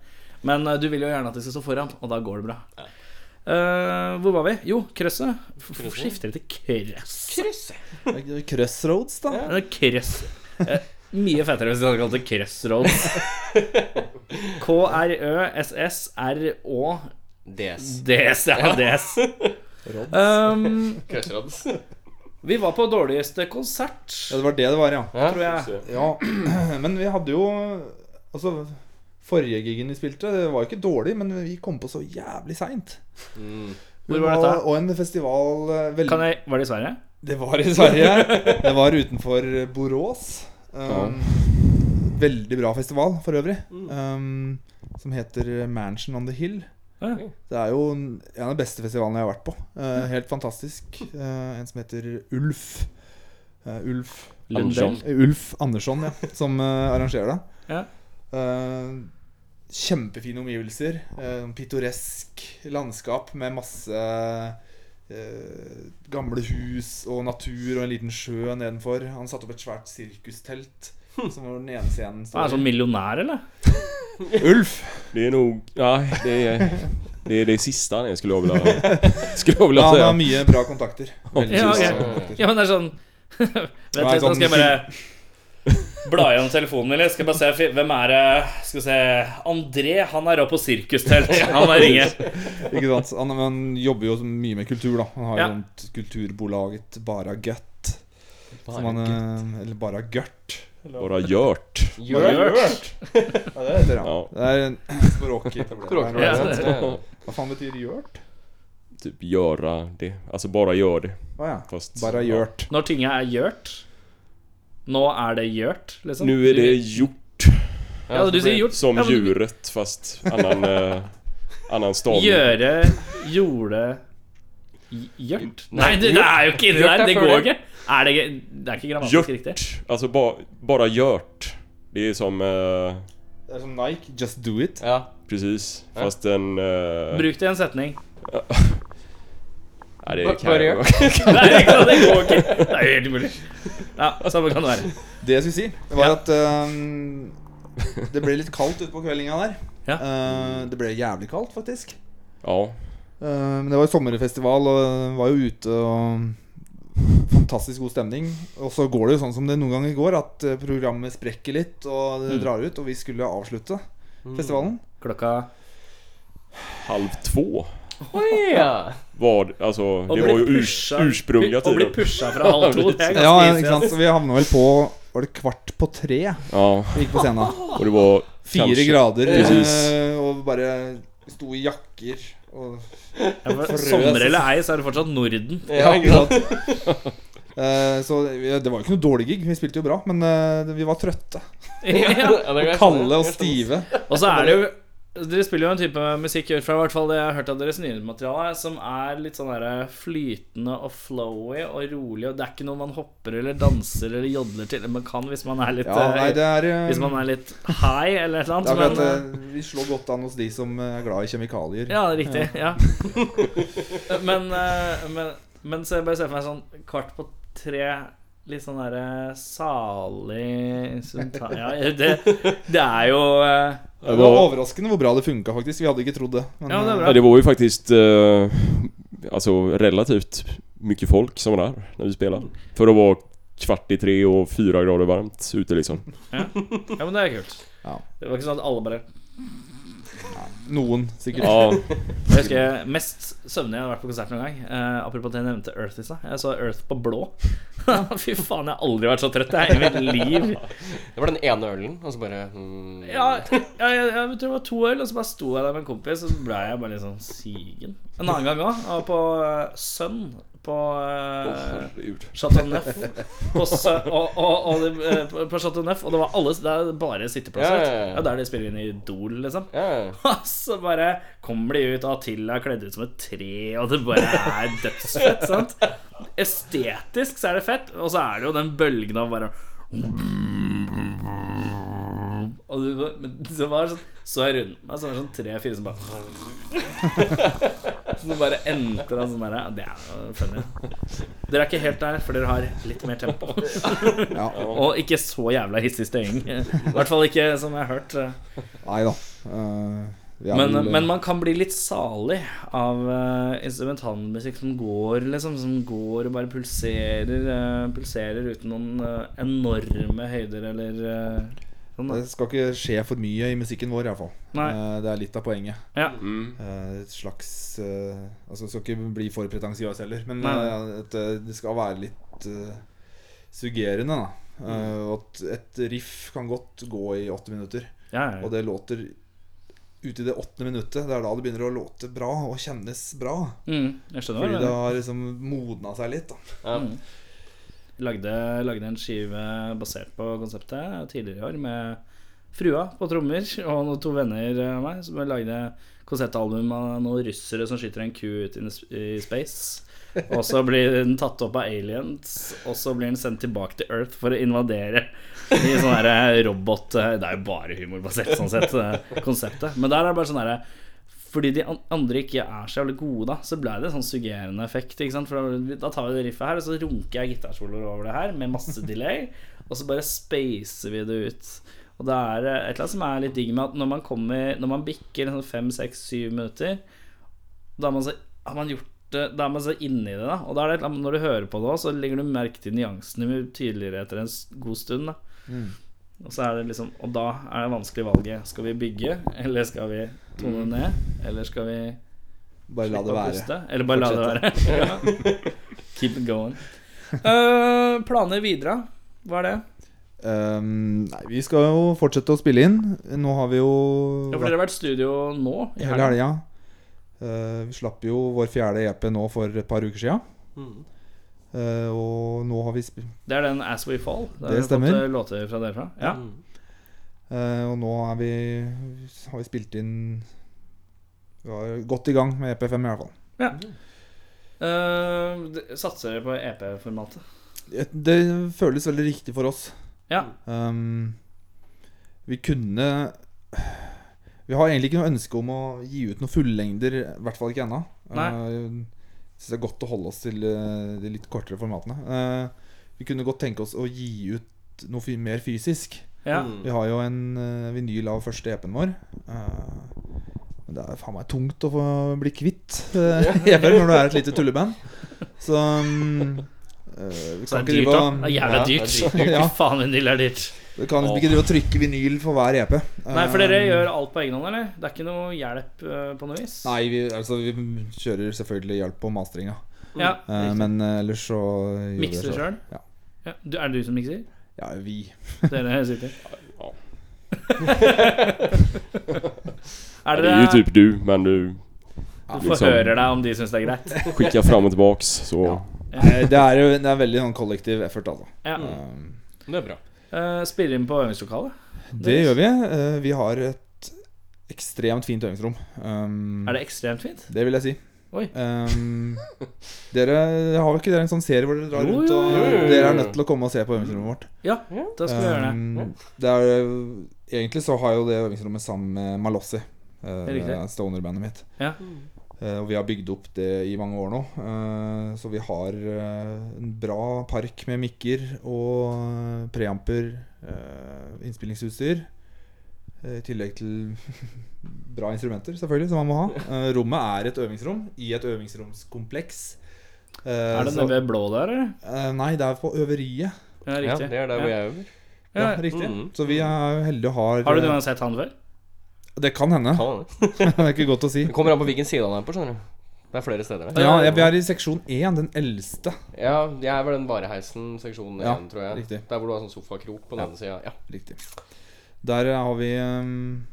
Men du vil jo gjerne at de skal stå foran, og da går det bra. Eh, hvor var vi? Jo, krøsset. F- Skifter det til krøss? Crossroads, da. Ja. krøss. Uh, mye fettere hvis du hadde kalt det Crossroads. K-r-ø-s-s-r-å DS. DS. Ja, DS. Um, Crossroads. vi var på dårligste konsert, Ja, det var det det var, ja. Ja. tror jeg. ja. Men vi hadde jo Altså, forrige gigen vi spilte, det var jo ikke dårlig, men vi kom på så jævlig seint. Mm. Hvor var dette? Og en festival eh, veldig Kan jeg, var det i Sverige? Det var i Sverige. Det var utenfor Borås. Um, veldig bra festival for øvrig. Um, som heter Mansion on the Hill. Ja. Det er jo en av de beste festivalene jeg har vært på. Uh, helt fantastisk. Uh, en som heter Ulf. Uh, Ulf Andersson. Lundell. Ulf Andersson, ja, som uh, arrangerer det. Ja. Uh, kjempefine omgivelser. Uh, pittoresk landskap med masse uh, gamle hus og natur og en liten sjø nedenfor. Han satte opp et svært sirkustelt. Som var den ene scenen Han er sånn millionær, eller? Ulf! Det er noe Nej, det er Det er det siste jeg skulle vilja... Skulle vilja Ja, han har mye bra kontakter. Veldig Ja, okay. kontakter. Ja, men det er sånn Vent Nei, litt, nå sånn- skal jeg bare bla gjennom telefonen min litt. Skal bare se Hvem er det Skal vi se André, han er oppe på sirkustelt. Han er ringe. Ikke sant? Han, han jobber jo mye med kultur, da. Han har Ja. jo kulturbolaget Bara Gutt. Som han, eh, eller Bara Gørt. Bara Gjørt. Gjørt. Ja, det heter det. Ja. Ja. Det er en Ja. Hva faen betyr gjørt? Typ gjøre det. Altså bare gjør det. Å ja. Fast... Bara gjørt. Når tinga er gjørt Nå er det gjort, liksom. Nå er det gjort. Ja, du sier gjort. Som ja, men- djuret fast annen, annen annan stavning. Gjøre, gjorde Gj- Gjørt? Nei, det, det er jo ikke inni der. er Det går ikke. Er det, det er ikke grammatisk riktig. Gjort. altså ba, bara gjort. Det er som... uh, Det er som Nike. Just do it. Ja. precis. Fast en... uh, Bruk det i en setning. Nej, det gör. Nei, det går- ikke. Det er helt umulig. Ja, samme kan det være. Det jeg skulle si, var Ja. at um, det ble litt kaldt utpå kveldinga der. Ja. Uh, det ble jævlig kaldt, faktisk. Ja. Uh, men det var jo sommerfestival, og var jo ute og Fantastisk god stemning. Og så går det jo sånn som det noen ganger går, at eh, programmet sprekker litt, og det Mm. drar ut. Og vi skulle avslutte festivalen. Klokka Halv två Oi, ja. var... altså, det var jo ur, pusha- ursprungliga Å bli pusha fra halv to, det er ganske Ja, ikke sant? Så vi havna vel på Var det kvart på tre Ja, vi gikk på scenen? och det var... Fire Kanskje. grader, eh, og bare sto i jakker og Ja. Sommer eller ei, så er det fortsatt Norden. Ja, ikke sant? Uh, Så det var jo ikke noe dårlig gig. Vi spilte jo bra, men uh, vi var trøtte. Ja. Greit. Kalde og stive. Og så er det jo Dere spiller jo en type musikk fra i hvert fall det jeg har hørt av deres nye materiale, som er litt sånn der flytende og flowy og rolig, og det er ikke noe man hopper eller danser eller jodler til. Man kan hvis man er litt Ja, nei, er eh, Hvis man er litt high eller et eller det er annet. Ja, Men, eh, Vi slår godt an hos de som er glad i kjemikalier. ja, riktig. Ja. Men, eh, men, men så jeg bare ser for meg sånn kvart på tre Litt sånn derre salig Ja, det, det er jo eh, Det var overraskende hvor bra det funka, faktisk. Vi hadde ikke trodd det. Men, Ja, det. Ja, det var jo faktisk uh, altså, relativt mye folk som var der når vi spelade. For det var kvart i tre og fyra grader varmt ute liksom. Ja, men det er kult. Ja. Det var ikke sånn at alle bare Noen, sikkert. Ja, Jeg husker mest søvnig jeg har vært på konsert noen gang. Eh, apropos at jeg nevnte Earth i stad. Jeg så Earth på blå. Fy faen, jeg har aldri vært så trøtt jeg, i mitt liv. Det var den ene ølen, og så bare mm, Ja, ja jeg, jeg, jeg tror det var to øl, og så bare sto jeg der med en kompis, og så ble jeg bare litt sånn sigen. En annen gang òg, på uh, Sun på uh. Chateau Neuf. Og, og, og det, eh, på- Chateau Neuf, og det var alle Det er bare sitteplasser. Ja, ja, ja. Ja, der de spiller inn i Idol, liksom. Ja, Og så bare kommer de ut, og Attila er kledd ut som et tre, og det bare er dødsfett. sant? Estetisk så er det fett, og så er det jo den bølgen av bare Og det var, det var sånn Så jeg rundt meg, så var det sånn tre-fire som bare Så det bare endte sånn derre Det er funny. Dere er ikke helt der, for dere har litt mer tempo. Ja. Og ikke så jævla hissig støying. I hvert fall ikke som jeg har hørt. Nei da. Eh, er Men, vil, men man kan bli litt salig av uh, instrumentalmusikk som går, liksom. Som går og bare pulserer, uh, pulserer uten noen uh, enorme høyder eller eh, sånn. Det skal ikke skje for mye i musikken vår, iallfall. Uh, det er litt av poenget. Ja. Mm. Eh, et slags eh, Altså, skal ikke bli for pretensiøs heller, men eh, at eh, det skal være litt eh, suggerende, da. Mm. at et riff kan godt gå i åtte minutter, Ja, ja. og det låter ut i det åttende minuttet. Det er da det begynner å låte bra og kjennes bra. Mm, jeg skjønner Fordi det har liksom modna seg litt. da Ja. Mm. Lagde, lagde en skive basert på konseptet tidligere i år med frua på trommer og noen to venner av meg som lagde konseptalbum av noen russere som skyter en ku ut i space. Og så blir den tatt opp av aliens, og så blir den sendt tilbake til Earth for å invadere i sånn her robot Det er jo bare humorbasert, sånn sett, eh, konseptet. Men der er det bare sånn herre fordi de andre ikke er så jævlig gode, da, så ble det sånn suggerende effekt. For da, tar vi det riffet her, og så runker jeg gitarsoloer over det her med masse delay, og så bare spacer vi det ut. Og det er eh, et eller annet som er litt digg med at når man kommer Når man bikker sånn fem, seks, syv minutter, da har man så, har man gjort det Da er man så inni det, da. Og er det, et eller annet- når du hører på det så legger du merke til nyansene mye tydeligere etter en god stund. da og så er det liksom Og da er det vanskelig valget. Skal vi bygge, eller skal vi tone ned? Eller skal vi Bare la det være. Eller bare la det være. Keep it going. Uh, planer videre? Hva er det? Um, nei, vi skal jo fortsette å spille inn. Nå har vi jo Ja, for dere har vært studio nå? i hele helga. Eh, vi slapp jo vår fjerde EP nå for et par uker sia. Mm. Uh, og nå har vi sp Det er den As We Fall. Der Det har vi stemmer. Fått eh, låter fra derfra. Ja. Mm. Uh, Og nå er vi har vi spilt inn Vi var godt i gang med EP5 i hvert fall. Ja. d- satser dere på EP-formatet? Det, det føles veldig riktig for oss. Ja. Um, vi kunne Vi har egentlig ikke noe ønske om å gi ut noen fullengder, i hvert fall ikke ennå. Uh, Syns det er godt å holde oss til uh, de litt kortere formatene. Uh, vi kunne godt tenke oss å gi ut noe mer fysisk. Ja. Mm. Vi har jo en uh, vinyl av første EP-en vår. Eh, men det er faen meg tungt å få bli kvitt uh, EP-er når du er et lite tulleband. Så um, eh, vi kan det er ikke dyrt, drive da. og Det er jævla Ja, er dyrt. Ja. Fy faen, vinyl er dyrt. Vi kan liksom ikke drive og trykke vinyl for hver EP. Nei, for dere Eh, gjør alt på egen hånd, eller? Det er ikke noe hjelp eh, på noe vis? Nei, vi, altså, vi kjører selvfølgelig hjelp på mastringa. Ja, Eh, men ellers så Mikser selv. sjøl? Ja. Ja. Er det du som mikser? Ja, vi. Dere sitter Ja. Er Det det er jo typ du, men du Du liksom- forhører deg om de syns det er greit? Skikker fram og tilbake, så... Ja. Eh, Det er jo det er veldig sånn kollektiv effort, altså. Ja. Um, Det er bra. Eh, spiller inn på øvingslokalet? Det gjør vi. Eh, Vi har et ekstremt fint øvingsrom. Um, Er det ekstremt fint? Det vil jeg si. Oi. Um, dere har vel ikke dere en sånn serie hvor dere drar rundt og jo, jo, jo. Dere er nødt til å komme og se på øvingsrommet vårt. Ja, da skal vi gjøre det. Um, det er, egentlig så har jo det øvingsrommet sammen med Malossi, uh, stoner-bandet mitt. Ja. Eh, og vi har bygd opp det i mange år nå. Eh, så vi har eh, en bra park med mikker og preamper, uh, innspillingsutstyr. I tillegg til bra instrumenter, selvfølgelig, som man må ha. Rommet er et øvingsrom i et øvingsromskompleks. Er det nede ved blå der, eller? eh, nei, det er på øveriet. Ja, Ja, riktig. det er der hvor jeg øver. Ja, Ja. riktig. Mm. Så vi er heldige og har Har du noen gang sett han før? Det kan hende. Kan det. det er ikke godt å si. Det kommer an på hvilken side han er på, skjønner du. Det er flere steder. Ja, jeg- vi er i seksjon 1, den eldste. Ja, jeg er vel den vareheisen, seksjon 1, Ja, tror jeg. riktig. Der hvor du har sånn sofakrok på den Ja. ene sida. Ja. Riktig. Der har vi um,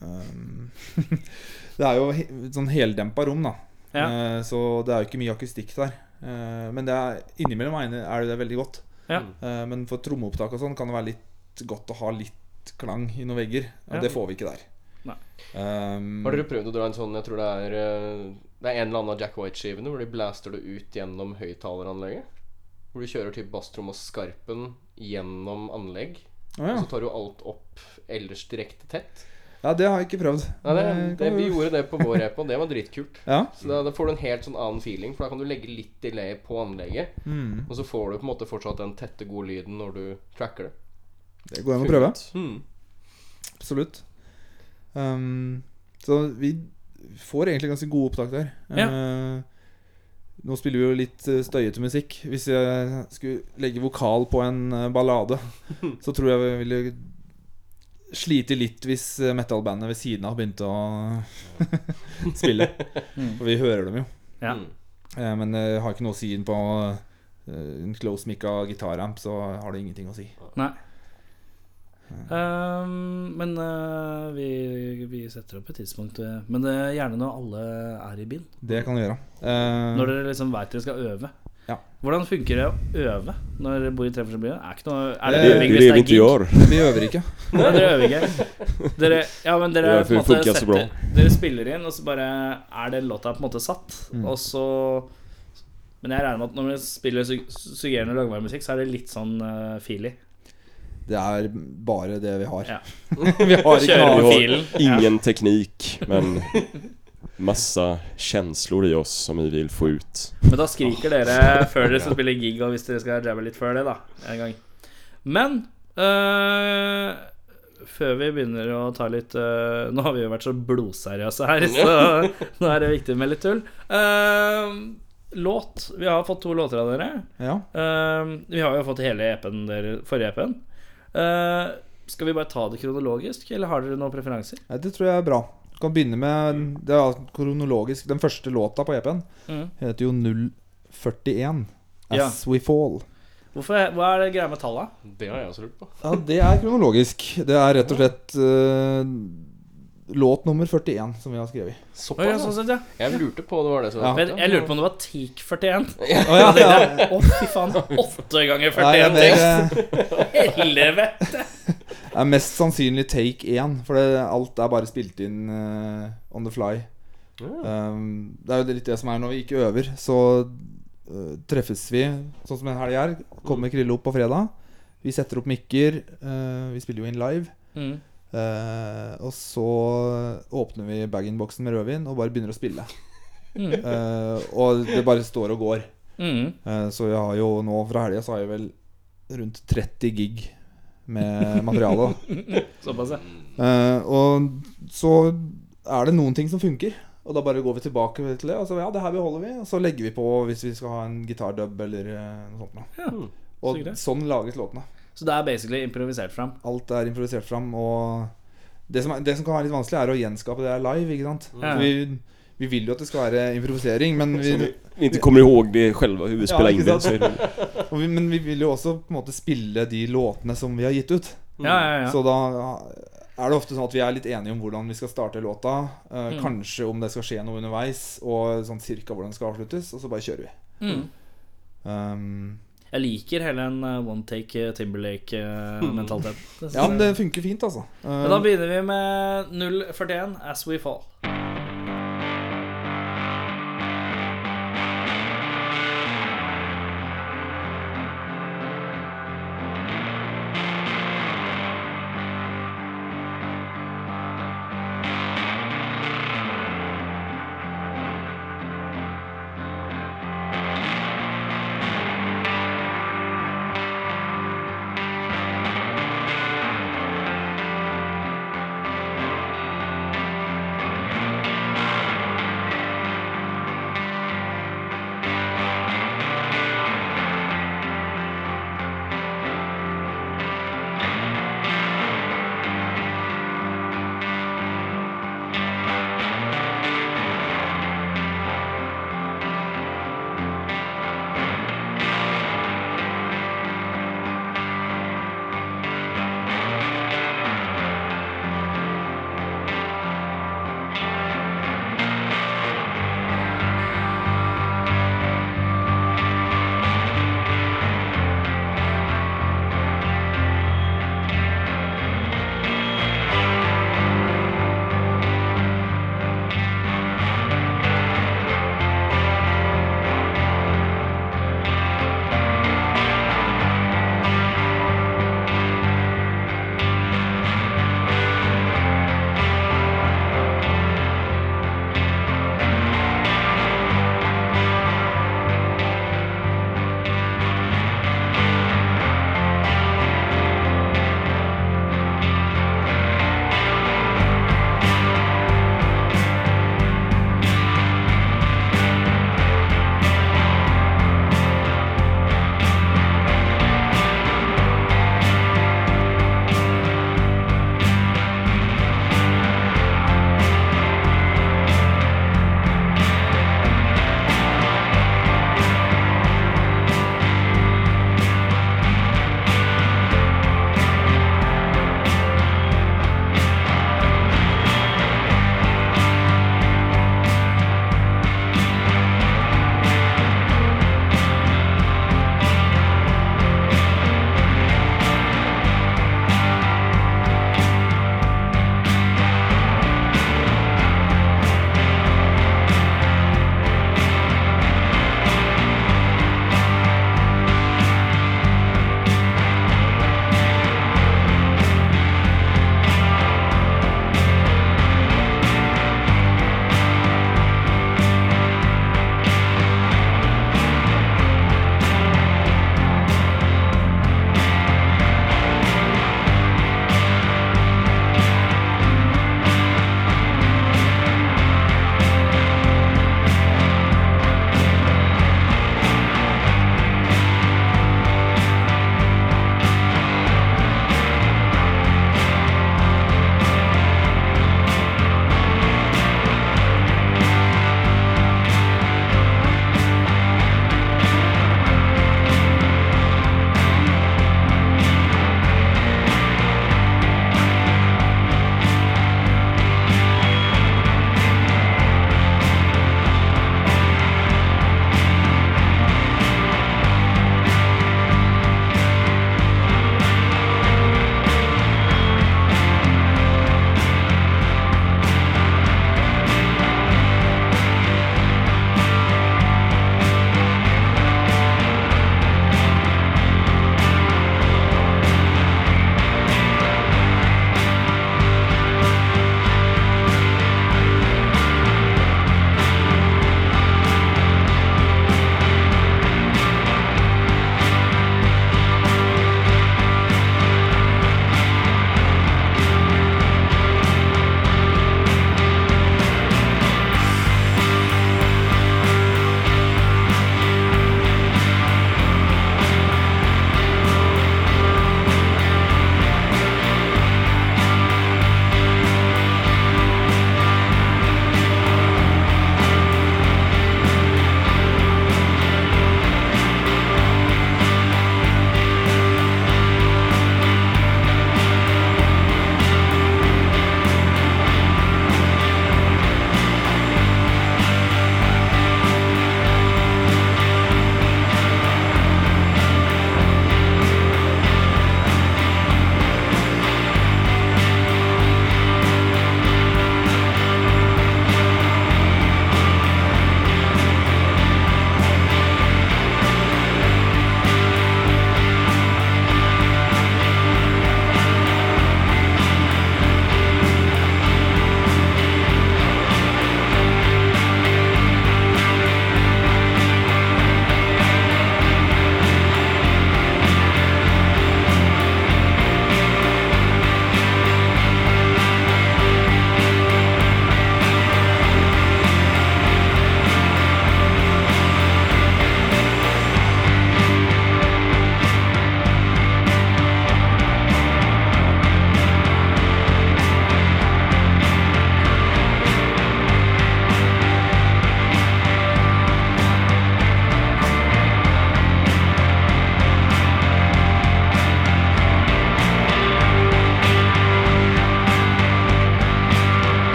um, Det er jo he sånn heldempa rom, da. Ja. Uh, så det er jo ikke mye akustikk der. Uh, men det er, innimellom er det veldig godt. Ja. Uh, men for trommeopptak og sånn kan det være litt godt å ha litt klang i noen vegger. Og Ja. det får vi ikke der. Um, Har dere prøvd å dra en sånn Jeg tror det er eh, Det er en eller annen av Jack White-skivene hvor de blaster det ut gjennom høyttaleranlegget. Hvor du kjører til basstrom og skarpen gjennom anlegg. Oh, ja. Og så tar du alt opp ellers direkte tett. ja, det har jeg ikke prøvd. Nei, det, Det vi vi- gjorde det på vår EP, og det var dritkult. Ja. Så da, da får du en helt sånn annen feeling, for da kan du legge litt delay på anlegget. Mm. Og så får du på en måte fortsatt den tette, gode lyden når du tracker det. Det går an å prøve. Mm. Absolutt. Um, så vi får egentlig ganske gode opptak der. Ja. Uh, nå spiller vi jo litt eh, støyete musikk. Hvis jeg skulle legge vokal på en eh, ballade, så tror jeg vi ville slite litt hvis eh, metal-bandet ved siden av begynte å spille. Mm. For vi hører dem jo. Ja. Uh, men det har ikke noe å si på eh, en close mic av gitaramp, så har det ingenting å si. Nei. Um, men uh, vi, vi setter opp et tidspunkt. eh, Men det er gjerne når alle er i bilen. Det kan vi gjøre. Uh, Når dere liksom veit dere skal øve. Ja. Hvordan funker det å øve når dere bor i tre forskjellige byer? Er, ikke noe, er det øving hvis det vi er gig? vi øver ikke. Nei, dere øver ikke. Dere, ja, men dere, er på en måte setter, dere spiller inn, og så bare er den låta på en måte satt. Mm. Og så Men jeg regner med at når vi spiller Sugerende suggererende langvaremusikk, så er det litt sånn uh, feely. Det er bare det vi har. Ja. vi har ikke noe filen. Ingen teknik, men masse känslor i oss som vi vil få ut. Men da skriker dere før dere skal spille gig, og hvis dere skal jabbe litt før det, da. En gang. Men øh, før vi begynner å ta litt øh, Nå har vi jo vært så blodseriøse her, så nå er det viktig med litt tull. Uh, låt. Vi har fått to låter av dere. Ja. Uh, vi har jo fått hele EP-en deres, forrige EP-en. Uh, skal vi bare ta det kronologisk, eller har dere noen preferanser? Ja, det tror jeg er bra. Du kan begynne med Det er kronologisk. Den første låta på EP-en Mm. heter jo 041. As Ja. We Fall. Hvorfor, hva er det greia med tallene? Det har jeg også lurt på. Ja, det er kronologisk. Det er rett og slett eh, låt nummer 41 som vi har skrevet. Å, ja, Såpass. sånn ja. sett, ja. Jeg lurte på det var det Så. Ja. Men jeg lurte på om det var Teak 41. Å ja, ja. oh, fy faen. Åtte ganger Nei, det 41 er, tekst. Helvete. det er mest sannsynlig take 1, for det, alt er bare spilt inn uh, on the fly. Um, det er jo litt det som er når vi ikke øver. Så uh, treffes vi, sånn som en helg her. Kommer Krille opp på fredag. Vi setter opp mikker. Uh, vi spiller jo inn live. Mm. Eh, og så åpner vi bag-in-boksen med rødvin og bare begynner å spille. Mm. Uh, og det bare står og går. Mm. Uh, så jeg har jo nå fra helga så har jeg vel rundt 30 gig med materiale. Såpass, ja. Eh, og så er det noen ting som funker. Og da bare går vi tilbake til det. Og så ja, det her beholder vi. Og så legger vi på hvis vi skal ha en gitardub eller noe sånt. Ja, Og så greit. sånn lages låtene. Så det er basically improvisert fram. Alt er improvisert fram. Og det som, er, det som kan være litt vanskelig, er å gjenskape det er live. Ikke sant? Ja. Vi, vi vil jo at det skal være improvisering, men vi, Så vi, inte kommer ihåg det själva, hur vi Ja, spelar in det. Men vi vil jo også på en måte spille de låtene som vi har gitt ut. Ja, ja, ja. Så da er det ofte sånn at vi er litt enige om hvordan vi skal starte låta. eh, Mm. Kanskje om det skal skje noe underveis, og sånn cirka hvordan det skal avsluttes. Og så bare kjører vi. Mm. Um, Jeg liker hele en uh, one take uh, Timberlake-mentalitet. ja, men det funker fint, altså. Men da begynner vi med 041 As We Fall.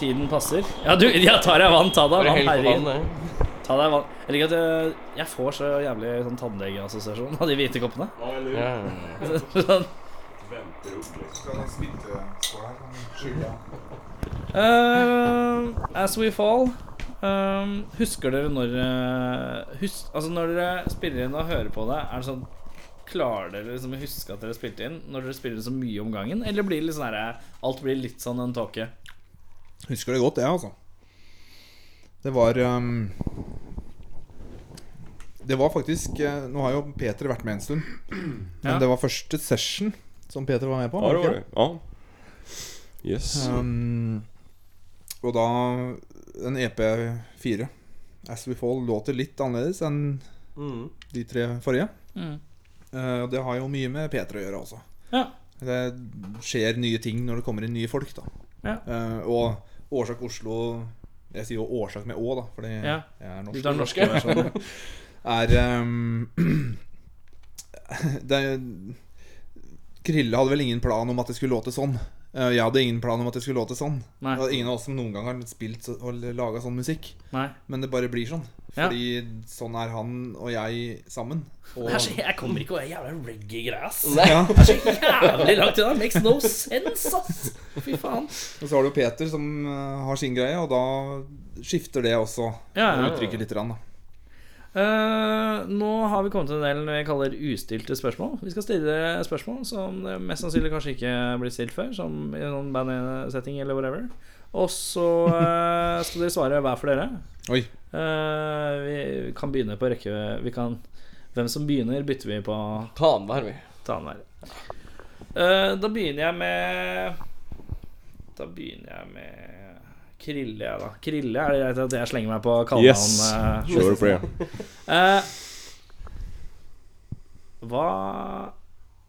Tiden passer. Ja, du, jeg tar deg vann. Ta deg vann, herregud. Ta deg vann. Jeg liker at jeg, jeg får så jævlig sånn tannlegeassosiasjon av de hvite koppene. Ja, ja, ja. Sånn. Her? Eh, as we fall Um, Husker dere når eh, hus, Altså når dere spiller inn og hører på det, er det sånn Klarer dere liksom å huske at dere spilte inn når dere spiller så mye om gangen? Eller blir det litt sånn herre Alt blir litt sånn en tåke? Husker det godt, jeg, altså. Det var um, Det var faktisk eh, Nå har jo Peter vært med en stund. Men Ja. det var første session som Peter var med på. Ja, det var det. Ja. Yes. Um, og da En EP4, As We Fall, låter litt annerledes enn Mm. de tre forrige. Mm. Uh, og det har jo mye med Peter å gjøre også. Ja. Det skjer nye ting når det kommer inn nye folk, da. Ja. Uh, og Årsak Oslo Jeg sier jo årsak med Å, da, fordi Ja. jeg er Du norsk. tar er norske versjonen. Er ehm, det, Krille hadde vel ingen plan om at det skulle låte sånn. Eh, jeg hadde ingen plan om at det skulle låte sånn. Nei. Det var ingen av oss som noen gang har spilt og laga sånn musikk. Nei. Men det bare blir sånn. Ja. Fordi sånn er han og jeg sammen. Og, Jeg kommer ikke over den jævla reggae-greia, ass. ja. Det er så jævlig langt unna. Makes no sense, ass. Fy faen. Og så har du Peter som eh, har sin greie, og da skifter det også Ja, ja. uttrykket litt. Rann, da. Eh, nå har vi kommet til en del vi kaller ustilte spørsmål. Vi skal stille spørsmål som mest sannsynlig kanskje ikke blir stilt før, som i noen bandsetting eller whatever. Og så uh, skal dere svare hver for dere. Oi. Uh, vi kan begynne på rekke... Vi kan Hvem som begynner, bytter vi på Ta annenhver, vi. ta. Eh, da begynner jeg med Da begynner jeg med Krille, ja da. Krille, er det greit at jeg slenger meg på kallenavn? Yes. Sure, det. Eh, hva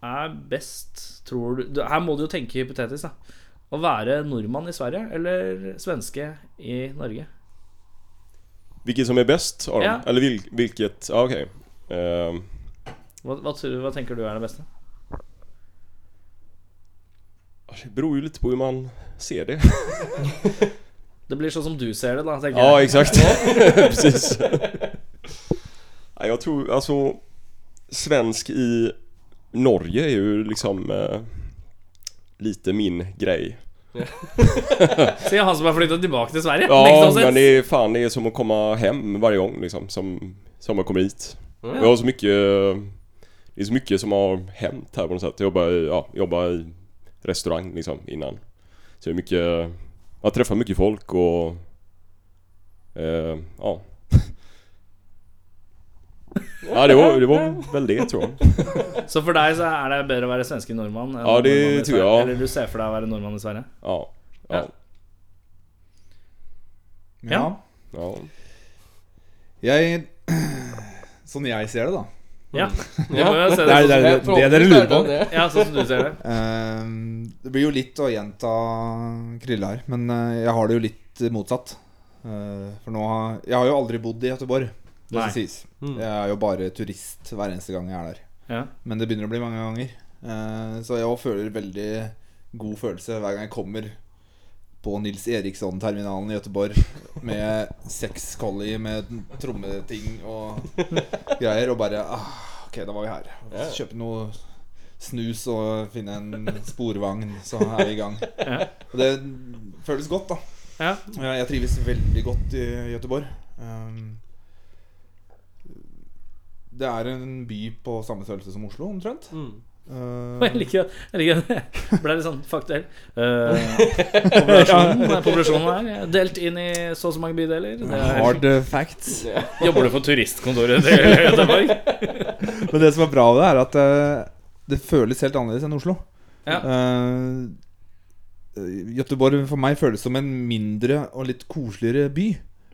er best, tror du du- Her må du jo tenke hypotetisk, da. Å være nordmann i Sverige eller svenske i Norge? Hvilket som er best? Ja. Eller hvilket, vilket? Ja, Ok. Ehm, Hva, hva, hva tenker du er det beste? det beror jo litt på hvordan man ser det. Det blir sånn som du ser det, da. tenker Ja, jeg. exakt. Precis. Nej, jag tror, alltså Svensk i Norge är ju liksom eh, lite min grej. Se han som har flytta tilbake til Sverige. Ja, men det är fan, det är som att komma hem varje gång liksom, som, som man kommer hit. Och Jag har så mycket, det är så mycket som har hänt här på något sätt. Jag jobbar i, ja, jobbar i restaurang liksom innan. Så det är mycket, jag träffar mycket folk och eh, ja. Ja det var, det var väl det tror jag. Så for deg så er det bedre å være svenske nordmann norrman? Ja, det tror jag. Eller du ser for deg å være nordmann i Sverige? Ja. Ja. Ja. Ja. ja. Jeg Sånn jeg ser det, da. Ja. Vi må jo se Det er- det. det er- det dere lurer på. det det. Ja, sånn som du ser det. Ehm, det blir jo litt å gjenta Krille her, men eh, jeg har det jo litt motsatt. Eh, for nå har Jeg har jo aldri bodd i Göteborg, det skal sies. Mm. Jeg er jo bare turist hver eneste gang jeg er der. Ja. Men det begynner å bli mange ganger. Eh, så jeg òg føler veldig god følelse hver gang jeg kommer på Nils Eriksson-terminalen i Gøteborg med seks collie med trommeting og greier, og bare ah, Ok, da var vi her. Kjøpe noe snus og finne en sporvogn, så er vi i gang. Og det føles godt, da. Jeg trives veldig godt i Göteborg. Um, det er en by på samme størrelse som Oslo, omtrent. Uh, Jeg liker jeg liker det. Ble litt sånn faktuell. Uh, populasjonen, populasjonen her er delt inn i så og så mange bydeler. Det er, hard facts. jobber du for turistkontoret til Göteborg? Men det som er bra med det, er at uh, det føles helt annerledes enn Oslo. Ja. Uh, Göteborg for meg føles som en mindre og litt koseligere by.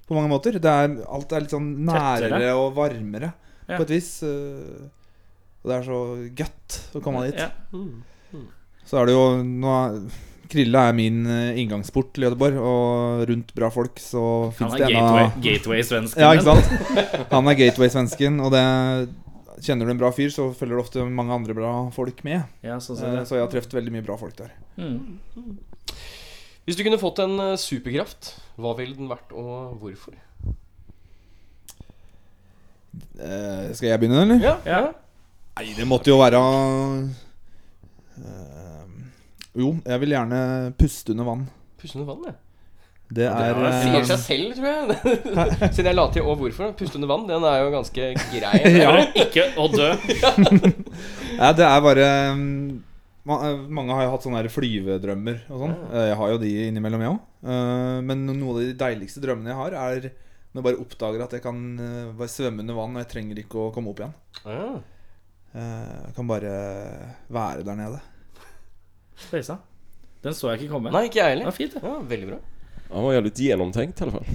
På mange måter. Det er, alt er litt sånn nærere Tettere. og varmere, Ja. på et vis. Uh, og det er så godt å komme dit. Ja. Mm. Så er det jo nå er, Krille er min eh, inngangsport til Göteborg, og rundt bra folk så fins det gateway, av gateway-svensken. Ja, ikke sant? Han er gateway-svensken, og det Kjenner du en bra fyr, så følger det ofte mange andre bra folk med. Ja, så, Eh, sett. Så jeg har truffet veldig mye bra folk der. Mm. Hvis du kunne fått en eh, superkraft, hva ville den vært, og hvorfor? Eh, skal jeg begynne, eller? Ja, Ja. Nei, det måtte jo være uh, Jo, jeg vil gjerne puste under vann. Puste under vann, ja. Det er Det sier seg selv, tror jeg. Siden jeg la til 'og hvorfor'. Puste under vann, den er jo ganske grei. Ja. Ikke å dø. Nei, det er bare mm, eh, Mange har jo hatt sånne flyvedrømmer og sånn. Eh, Jeg har jo de innimellom, jeg òg. Men noen av de deiligste drømmene jeg har, er når jeg bare oppdager at jeg kan bare svømme under vann, og jeg trenger ikke å komme opp igjen. Ja. Eh, Jeg kan bare være der nede. Spesa. Den så jeg ikke komme. Nei, ikke jeg Det var heller. fint, det. Ja, veldig bra. Han var jävligt genomtänkt i alla fall.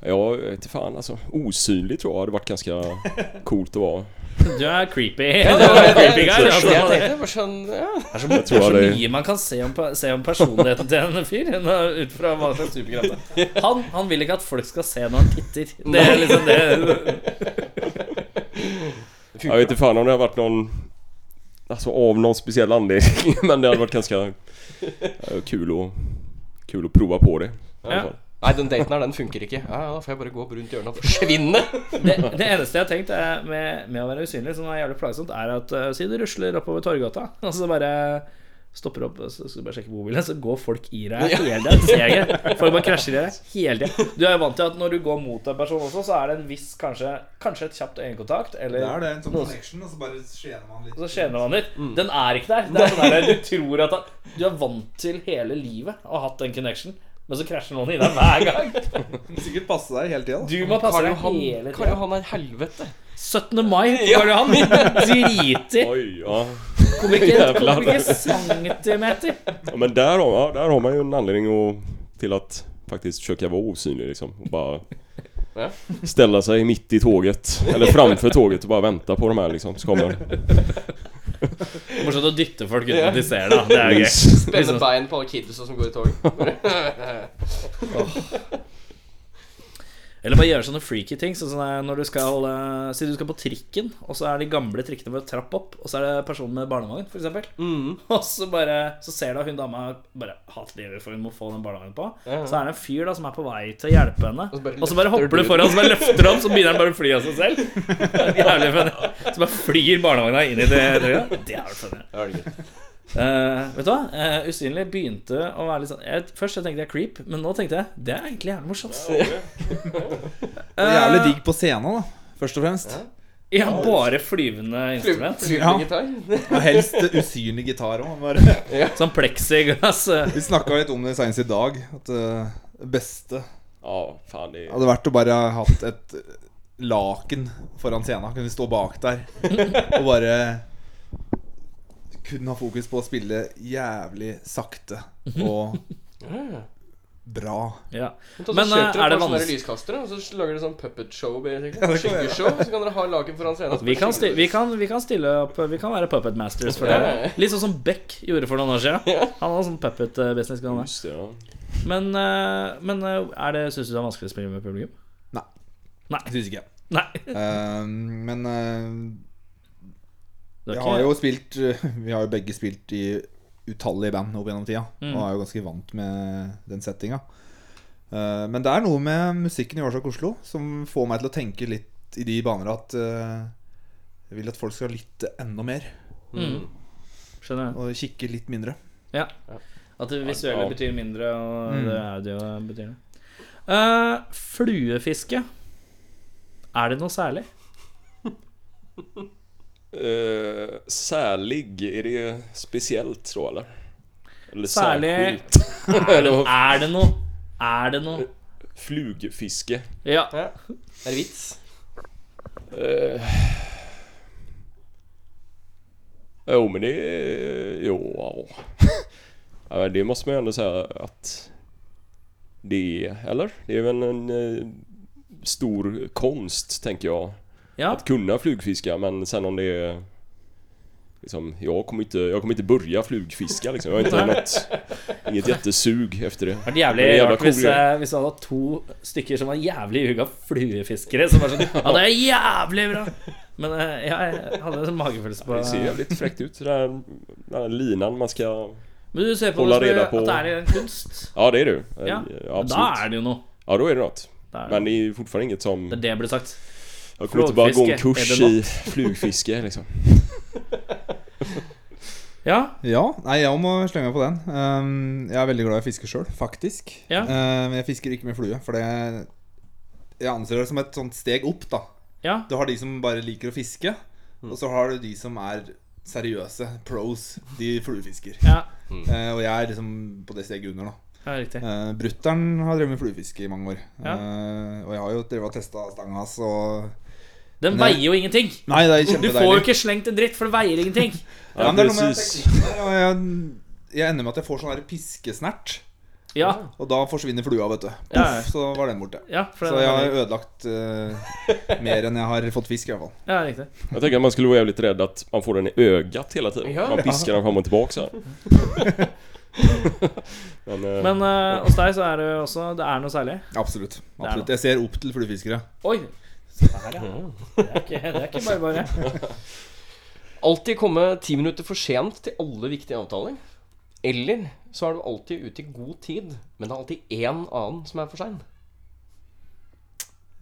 Ja, jag vet fan alltså. Osynlig tror jag hade varit ganska coolt att vara. Du er creepy. Ja, det er creepy guy. første jeg tenkte. Bare sånn, ja. Det er så, det er så mye man kan se om, se om personligheten til en fyr ut fra hva slags superkraft det er. han, han vil ikke at folk skal se når han titter. Det er liksom det Jeg vet ikke faen om det har vært noen Alltså av någon speciell anledning. Men det hadde vært ganske kul å kul å prova på det. Ja. Nei, den daten her, den funker ikke. Ja, ja, Da får jeg bare gå opp rundt hjørnet og forsvinne. det, det eneste jeg har tenkt er med, med å være usynlig, som er jævlig plagsomt, er at uh, si du rusler oppover Torgata, og så bare stopper opp, og så skal du bare sjekke mobilen, så går folk i deg hele ikke. Folk bare krasjer i deg hele tida. Du er jo vant til at når du går mot en person også, så er det en viss kanskje, kanskje et kjapt øyekontakt, eller Det er det, en sånn connection, og så bare skjener man litt. Og så skjener man litt. Den er ikke der. Det er sånn der, du tror at du er vant til hele livet å ha hatt den connection, men så krasjer noen i deg hver gang. Sikkert passe deg hele tida. Du må passe Karl deg Johan, hele Karl. Johan er helvete. 17. mai på Karl Johan. Driti. ja. Ikke, Jävlar. centimeter. ja men der, ja, der har man jo en anledning att, till faktisk faktiskt å være osynlig liksom. Og bare Ja. ställa sig mitt i tåget. Eller framfor tåget og bare vente på de her, liksom. Så kommer Morsomt å dytte folk uten at de ser det. da. Det er jo gøy. Spenne Liksom. bein på alle kidsa som går i tog. Eller bare gjøre sånne freaky ting. Sånn når du skal eh, Si du skal på trikken, og så er de gamle trikkene ved trapp opp, og så er det personen med barnevogn, f.eks. Mm. Og så bare Så ser du at hun dama bare hater livet for hun må få den barnevognen på. Ja. Så er det en fyr da som er på vei til å hjelpe henne. Og så bare Og så bare hopper du du foran, så bare løfter han, så begynner han bare å fly av seg selv. Jævlig funny. Så bare flyr barnevogna inn i det trøya. Det er jo funny. Eh, vet du hva? Uh, usynlig begynte å være litt sånn jeg, Først jeg tenkte jeg creep, men nå tenkte jeg det er egentlig jævlig morsomt. Er jævlig digg på scenen, da. Først og fremst. Ja, bare flyvende instrument. Flyvende Ja. gitar. Og helst usynlig gitar òg. Sånn pleksiglass. Vi snakka litt om det senest i dag. At det beste oh, det hadde vært å bare ha hatt et laken foran scenen. Kunne stå bak der og bare kun ha fokus på å spille jævlig sakte og bra. Ja. Men, så Men, kjøper eh, dere er det vanskelig lyskastere, og så lager dere sånn puppet show. Skyggeshow. Så kan dere ha laken foran scenen. Vi kan, sti vi, kan, vi kan stille opp Vi kan være puppet masters for det. Litt sånn som Beck gjorde for noen år siden. Han hadde sånn puppet eh, business. kan han. Just ja. Men, eh, men er det syns du det er vanskelig å spille med publikum? Nei. Nei. Syns ikke jeg. Nei. uh, men eh, Ikke- har jo spilt eh, Vi har jo begge spilt i utallige band opp gjennom tida. Mm. Og er jo ganske vant med den settinga. Eh, men det er noe med musikken i Årsak Oslo som får meg til å tenke litt i de baner at eh, jeg vil at folk skal lytte enda mer. Mm. Skjønner jeg. Og kikke litt mindre. Ja. At det visuelle betyr mindre, og Mm. det audio betyr det. Uh, fluefiske. Er det noe særlig? Eh, særlig Er det spesielt, så eller? Eller særlig särskilt? Er det, er det noe? Er det noe? Flugfiske. Ja. Ja. Er det vits? Uh, jo men det... Jo, ja. ja. Det måste man ju ändå säga att det är, eller? Det är väl en en stor konst tänker jag. Ja. Att kunna flugfiska men sen om det är liksom, jag, kommer inte, jag kommer inte börja flugfiska liksom. Jag har inte något, inget jättesug efter det. Det jævlig Det er rart cool eh, hvis du hadde to stykker som var jævlig huga fluefiskere. Som var sånn Ja, det er jævlig bra! Men eh, ja, jeg hadde en magefølelse på Det ser jävligt fräckt ut. Den här linan man ska... Men du ser på Hålla det reda at på- det er en kunst. Ja det är det ju. Ja, ja Men da er det jo noe. Ja då är det något. Da er det. Men det är fortfarande inget som... Det er det jeg burde sagt. Jag kommer inte bara gå en kurs i flugfiske liksom. Ja, Ja, nei, jeg må slenge meg på den. Um, jeg er veldig glad i å fiske sjøl, faktisk. Ja. Uh, men jeg fisker ikke med flue, for det Jeg anser det som et sånt steg opp, da. ja. Du har de som bare liker å fiske, og så har du de som er seriøse, pros. De fluefisker. ja. Eh, og jeg er liksom på det steget under, da. ja riktig. Uh, Brutter'n har drevet med fluefiske i mange år. Ja. Uh, og jeg har jo drevet og testa stanga hans og Den Nei. veier jo ingenting. Nei, det er Du får jo ikke slengt en dritt, for det veier ingenting. Ja, men det er noe med teknikken der, jeg, jeg ender med at jeg får sånn her piskesnert. Ja, Og da forsvinner flua, vet du. Ja, ja. Puff, så var den borte. ja, for Så jeg har ødelagt uh, mer enn jeg har fått fisk, i hvert fall. Ja, riktig. Jag tänker att man skulle være litt redd at man får den i øyet hele tiden. Ja. man pisker den fram og tilbake. så. Men, uh, Men uh, hos deg så er det jo også Det er noe særlig. Absolutt. absolutt Jeg ser opp til fluefiskere. Oi! Se her, ja. Det er ikke, det er ikke bare bare. Alltid komme ti minutter for sent til alle viktige avtaler. Eller så er du alltid ute i god tid, men det er alltid én annen som er for sein.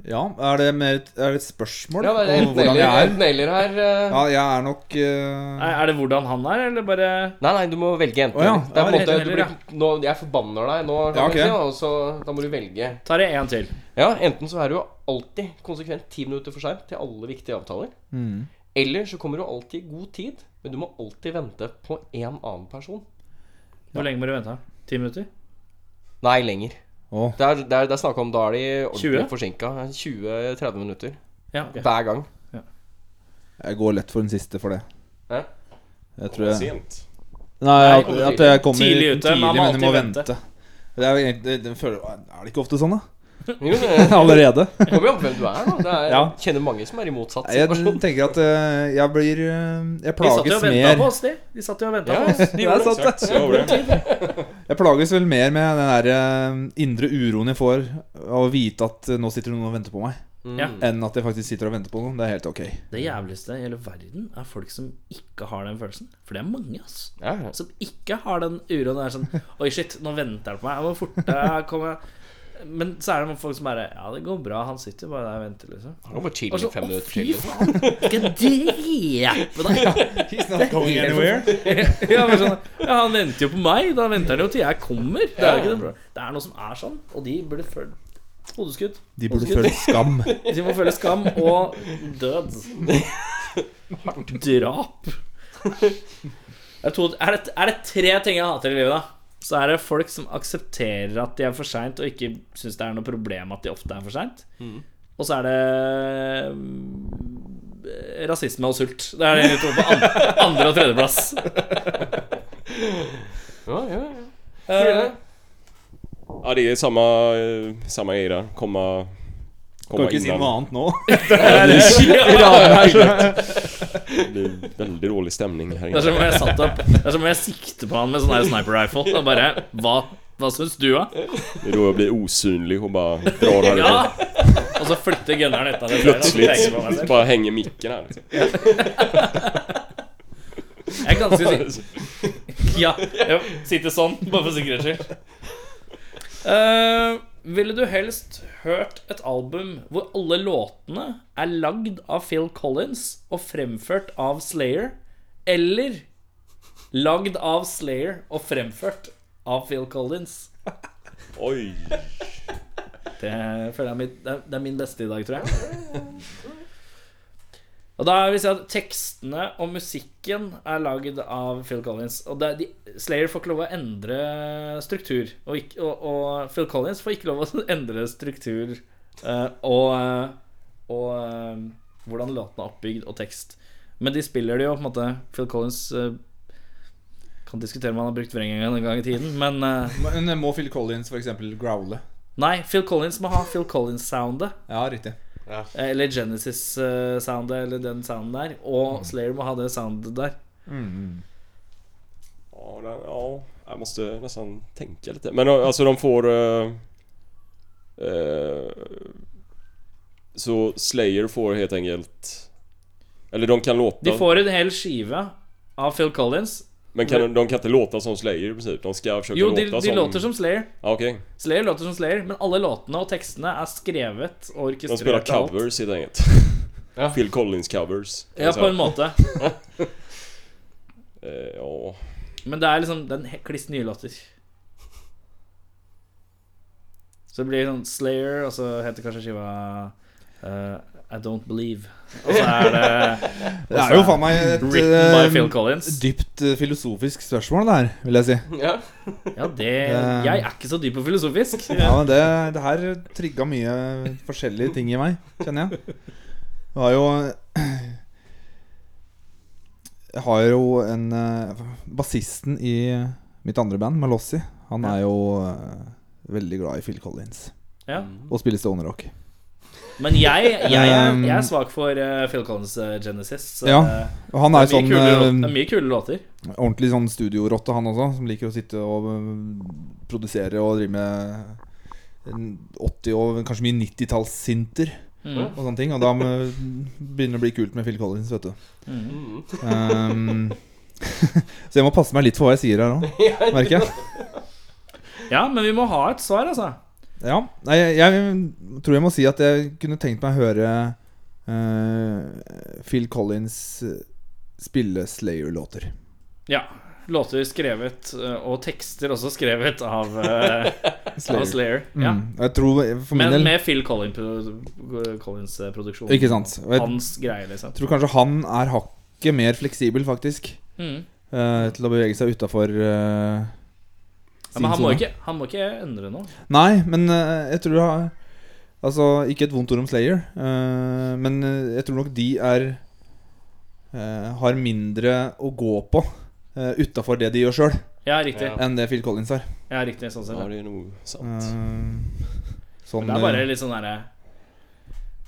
Ja, er det, mer, et- er det et spørsmål Ja, det er om enten hvordan eller, jeg er? enten eller her. uh... Ja, jeg er nok uh... Nei, Er det hvordan han er, eller bare Nei, nei, du må velge enten Oh, ja. Det er på en Ja, måte, du blir, nå, Jeg forbanner deg nå, Ja, okay. si, og så da må du velge. Tar det én til. Ja, Enten så er du alltid konsekvent ti minutter for seint til alle viktige avtaler. mm. Eller så kommer du alltid i god tid, men du må alltid vente på en annen person. Hvor lenge må du vente? Ti minutter? Nei, lenger. Å, Det er, det er, det er snakk om da er de ordentlig 20? forsinka. 20-30 minutter Ja, okay. hver gang. Jeg går lett for den siste for det. Hæ? Jeg tror jeg Sent. Nei, at, at jeg kommer tidlig tidlig, ute, må men jeg må vente. vente. Det er, det, det føler, er det ikke ofte sånn, da? Jo, det Allerede? kommer jo an på hvem du er. da det er, Ja. Jeg kjenner mange som er i motsatt Jeg situasjon. tenker at eh, jeg blir eh, Jeg De satt jo plages og venta mer på oss, de. De satt jo og ventet Ja, på oss. de gjorde er det. sant, det. Jeg plages vel mer med den der eh, indre uroen jeg får av å vite at eh, nå sitter det noen og venter på meg, Mm. Ja. enn at jeg faktisk sitter og venter på noen. Det er helt ok. Det jævligste i hele verden er folk som ikke har den følelsen. For det er mange, ass. Ja, ja. Som ikke har den uroen. Det er sånn Oi, shit, nå venter han på meg. Jeg må forte. jeg kommer Men så er det noen folk som bare Ja, det går bra. Han sitter bare der og venter, liksom. Han kan bare chille i fem å, minutter fy til. faen! Skal drepe deg? He's not going anywhere. ja, men sånn, ja, han venter jo på meg. Da venter han jo til jeg kommer. Det er, ikke det. det er noe som er sånn, og de burde føle hodeskudd. De burde føle skam. De må føle skam og død. Drap. Er det, to, er, det, er det tre ting jeg hater i livet, da? Så er det folk som aksepterer at de er for seint, og ikke syns det er noe problem at de ofte er for seint. Og så er det mm, rasisme og sult. Det er de to på andre, andre- og tredjeplass. Ja, ja, ja. Eh, Ja, det er samme, samme samma Komme. Kan komma ikke si noe annet nå. Det blir veldig rolig stemning her. Det er som inne. om jeg satt opp Det er som om jeg sikter på han med sånn sniper rifle. Og bare Hva, hva syns du, da? Jag blir osynlig og bare drar her. Ja! Og så flytter gunneren etter det. Plutselig bare henger mikken her. liksom. Jeg er ganske sikker Ja, jeg sitter sånn, bare for sikkerhets skyld. Uh, ville du helst hørt et album hvor alle låtene er lagd av Phil Collins og fremført av Slayer, eller lagd av Slayer og fremført av Phil Collins? Oi. Det føler jeg er mitt, det er- det er min beste i dag, tror jeg. Og da vil jeg si at tekstene og musikken er lagd av Phil Collins. Og det de, Slayer får ikke lov å endre struktur. Og, ikke, og, og Phil Collins får ikke lov å endre struktur uh, og, eh, og uh, hvordan låten er oppbygd, og tekst. Men de spiller det jo på en måte Phil Collins uh, Kan diskutere om han har brukt vrenging en gang i tiden, men Men må Phil Collins f.eks. growle? Nei, Phil Collins må ha Phil Collins-soundet. Ja, riktig. Eller Genesis-soundet, eller den sounden der. Og Slayer må ha det soundet der. Mm. Ja, den, ja, jeg måste nesten tenke litt. Men altså, de får... uh, uh, så Slayer får helt enkelt... Eller de kan låte De får en hel skive av Phil Collins. Men kan, de kan inte låta som Slayer i princip. De ska försöka Jo, låta de, de som... låter som Slayer. Ah, okay. Slayer låter som Slayer, men alle låtene og tekstene er skrevet og De spelar orkestrert. og alt. covers helt enkelt. Ja. Phil Collins covers. Ja, på en måte. uh, ja. Men det er liksom den kliss nye låter. Så det blir sånn Slayer, og så heter kanskje skiva eh, I Don't Believe. Og så er det Det er jo faen meg et Written by eh, Phil Collins. dypt eh, filosofisk spørsmål, det her, vil jeg si. Ja. Ja, det Jeg er ikke så dyp og filosofisk. Ja, men det, det her trigga mye forskjellige ting i meg, kjenner jeg. Det var jo Jeg har jo en Bassisten i mitt andre band, Malossi, han er jo eh, veldig glad i Phil Collins. Ja. Og spiller stoner rock. Men jeg, jeg, er, Um, jeg er svak for eh, Phil Collins eh, Genesis. så, Ja, Og han det, er er mye sånn kule, eh, det er mye kule låter. ordentlig sånn studiorotte, han også. Som liker å sitte og produsere og drive med 80- og kanskje mye 90-tallssinter Mm. og sånne ting. Og da begynner det å bli kult med Phil Collins, vet du. Mm. Mm. Um, så jeg må passe meg litt for hva jeg sier her nå, merker jeg. Ja, men vi må ha et svar, altså. Ja, nei, jeg, jeg tror jeg må si at jeg kunne tenkt meg å høre uh, Phil Collins øh, spille Slayer-låter. Ja. Låter skrevet, eh, og tekster også skrevet av, eh, av Slayer. Ja. Mm. Jeg tror Men del med Phil Collins- Collins-produksjon. Ikke sant. Jeg Hans greie, liksom. tror kanskje han er hakket mer fleksibel, faktisk. Mm. uh, til å bevege seg utafor uh, men han må, ikke, han må ikke endre noe. Nei, men eh, jeg tror jeg, Altså, ikke et vondt ord om Slayer, eh, men eh, jeg tror nok de er eh, Har mindre å gå på uh, utafor det de gjør sjøl, Ja, riktig. Ja. enn det Phil Collins har. Ja, riktig sånn sett. ja, er det nog sant. Eh, sånn Men det er bare eh, litt sånn derre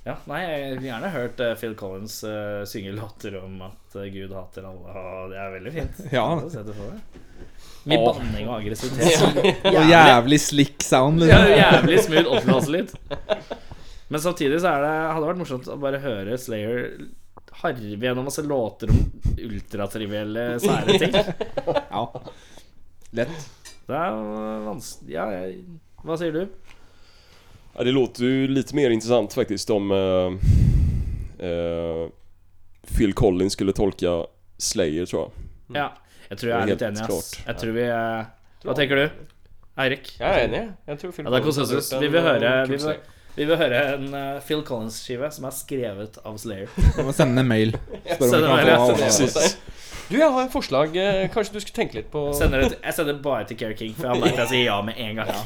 Ja, nei, jeg ville gjerne hørt eh, Phil Collins eh, synge låter om at eh, Gud hater alle, og det er veldig fint. Ja. Jeg har sett det for meg. Mye banning og aggressivitet. Og jævlig slick sound. Ja, Liksom. jævlig smooth 80-tallslyd. Men samtidig så er det, hadde det vært morsomt å bare høre Slayer harve gjennom masse låter om ultratrivielle, sære ting. Ja. Lett. Det er vanskelig Ja, jeg, hva sier du? Ja, det låter jo litt mer interessant faktisk om uh, uh, Phil Collins skulle tolke Slayer tror jeg. Ja, jeg tror jeg er litt enig, ass. Jeg tror vi Hva tenker du? Eirik? Jeg er enig. Jeg tror Phil Ja, det er konsensus. Vi vil høre, vi vil, vi vil høre en eh, Phil Collins-skive som er skrevet av Slayer. Du må sende en mail. Spør om vi kan få send en mail. Precis. Du, jeg har et forslag. eh, Kanskje du skulle tenke litt på Jeg sender, det, jeg sender bare til Care King, for han vet jeg sier ja med en gang.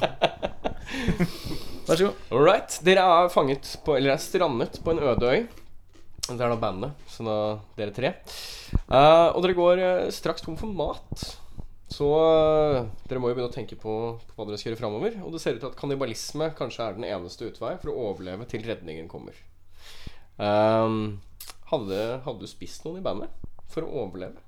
Vær så god. All right. Dere er fanget på Eller er strandet på en øde øy. Det er da bandet, så da dere tre. Uh, og dere går eh, straks tom for mat. Så uh, dere må jo begynne å tenke på, på hva dere skal gjøre framover. Og det ser ut til at kannibalisme kanskje er den eneste utvei for å overleve til redningen kommer. Ehm, hadde, hadde du spist noen i bandet for å overleve?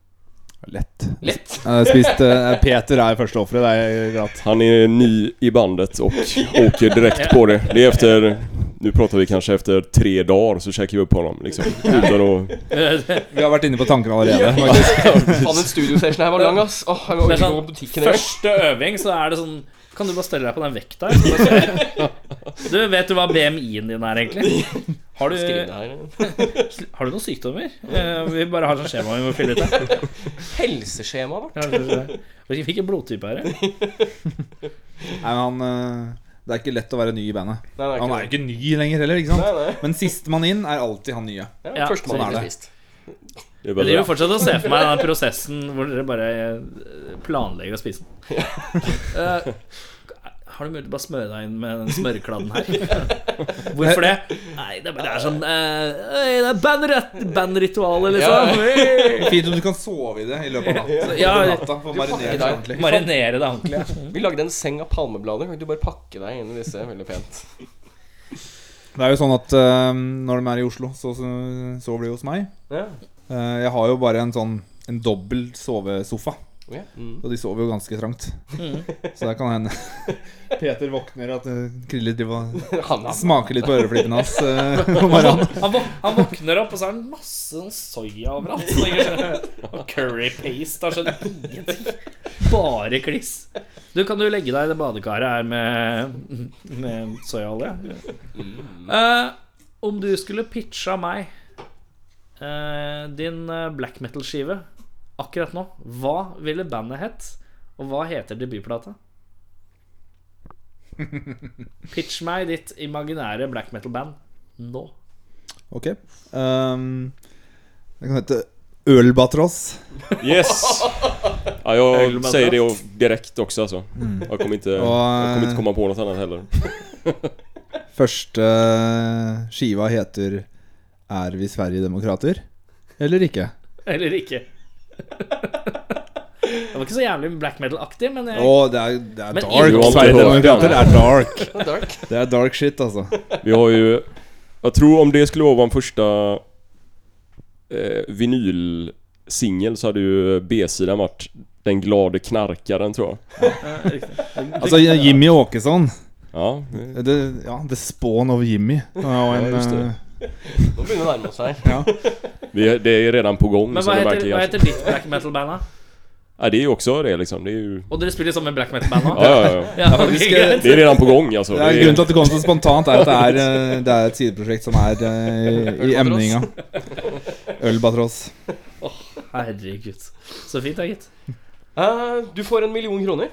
Lett. Lett. Spist Peter er første offeret, det er. Han är ny i bandet och åker direkt på det. Det är efter, nu pratar vi kanske efter tre dagar så käkar vi upp honom liksom. Utan att, Vi har vært inne på tanken allerede. Faen, den studiosession her var lang, ass. Åh, jeg Det orker ikke gå på butikken engang. Første øving så er det sånn Kan du bare stelle deg på den vekta? her? Du, vet du hva BMI-en din er, egentlig? Har du, Skriv det her. har du noen sykdommer? Eh, Vi bare har sånn skjema vi må fylle ut her. Helseskjemaet vårt. Ja, det- det- Hvilken blodtype er det? Nei, men han eh, Det er ikke lett å være ny i bandet. Nei, er Han er jo ikke ny lenger heller, ikke sant? Nei, nei. Men sistemann inn er alltid han nye. Ja, Ja, sånn er det. spist. det är Jeg driver fortsatt og ser for meg den prosessen hvor dere bare eh, planlegger å spise den. Har du mulighet til å bare smøre deg inn med den smørkladden her? Hvorfor det? Nei, det er bare det er sånn eh, øy, Det er bandrett, bandritualet, liksom. Øy. Fint om du kan sove i det i løpet av natta. Ja, ja. natta for å marinere deg. det ordentlig. Marinere det ordentlig. ja. Vi lagde en seng av palmeblader. Kan ikke du bare pakke deg inn i disse veldig pent? Det er jo sånn at eh, når de er i Oslo, så så sover de hos meg. Ja. Eh, jeg har jo bare en sånn en dobbel sovesofa. Ja. Mm. Og de sover jo ganske trangt. Så der kan hende Peter våkner at eh, Krille driver og smaker litt på øreflippene hans eh, om morgenen. Han, han våkner opp, og så er det masse sånn soya overalt. Så jeg skjønner- Og curry paste. Han skjønner ingenting. Bare kliss. Du, kan du legge deg i det badekaret her med, med soyaolje? Eh, om du skulle pitcha meg uh, din black metal-skive akkurat nå, hva ville bandet hett? Og hva heter debutplata? Pitch meg ditt imaginære black metal-band nå. Ok. Um, det kan hete Ølbatross. Yes! Ja, jeg säger det jo direkte også, altså. Jeg kommer ikke, jeg jag kommer ikke inte på noe annet heller. Første skiva heter Er vi Sverigedemokrater? Eller ikke? Eller ikke. Det var ikke så jævlig black metal-aktig, men jeg, Å, det er, det er Men dark. er det er dark. Det er dark shit, altså. Vi har ju... Jag tror om det skulle vara vår första eh, vinylsingel så hade ju B-sidan varit Den glade knarkaren tror jag. eh. Altså Jimmy Åkesson. Ja, Det, ja, The Spawn of Jimmy. Han har Ja, just det. Nå begynner det å nærme oss her. ja. vi, det är redan på gång. Men så hva det heter, hva heter ditt black metal-band, da? Ja, det är ju också det liksom. Det är ju... Og dere spiller sammen med black metal-band nå? Ja, ja, ja. Ja, ok, faktisk, greit. Det är redan på gång alltså. Det er Grunnen til at det kom så spontant, er at det er, eh, det er et sideprosjekt som er eh, i emninga. Ølbatross. Herregud. Så fint, da, gitt. Eh, du får en million kroner.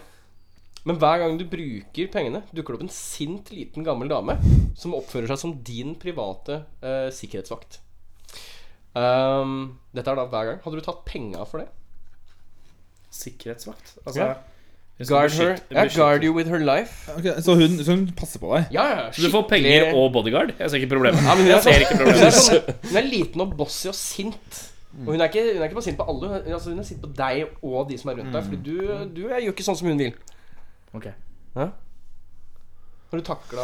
Men hver gang du bruker pengene, dukker det opp en sint liten gammel dame som oppfører seg som din private eh, sikkerhetsvakt. Um, dette er da hver gang. Hadde du tatt penga for det? Sikkerhetsvakt? Altså Ja. Guard her. Ja, guard you with her life. Okay, så, hun, så hun passer på deg? Ja, ja, Så du får penger og bodyguard? Jeg ser ikke problemet. Ja, men hun er sånn, ser ikke Hun er, sånn, hun er liten og bossy og sint. Og hun er ikke, hun er ikke bare sint på alle, hun er, altså hun er sint på deg og de som er rundt deg. Fordi du, du gjør ikke sånn som hun vil. Ok. Har du takla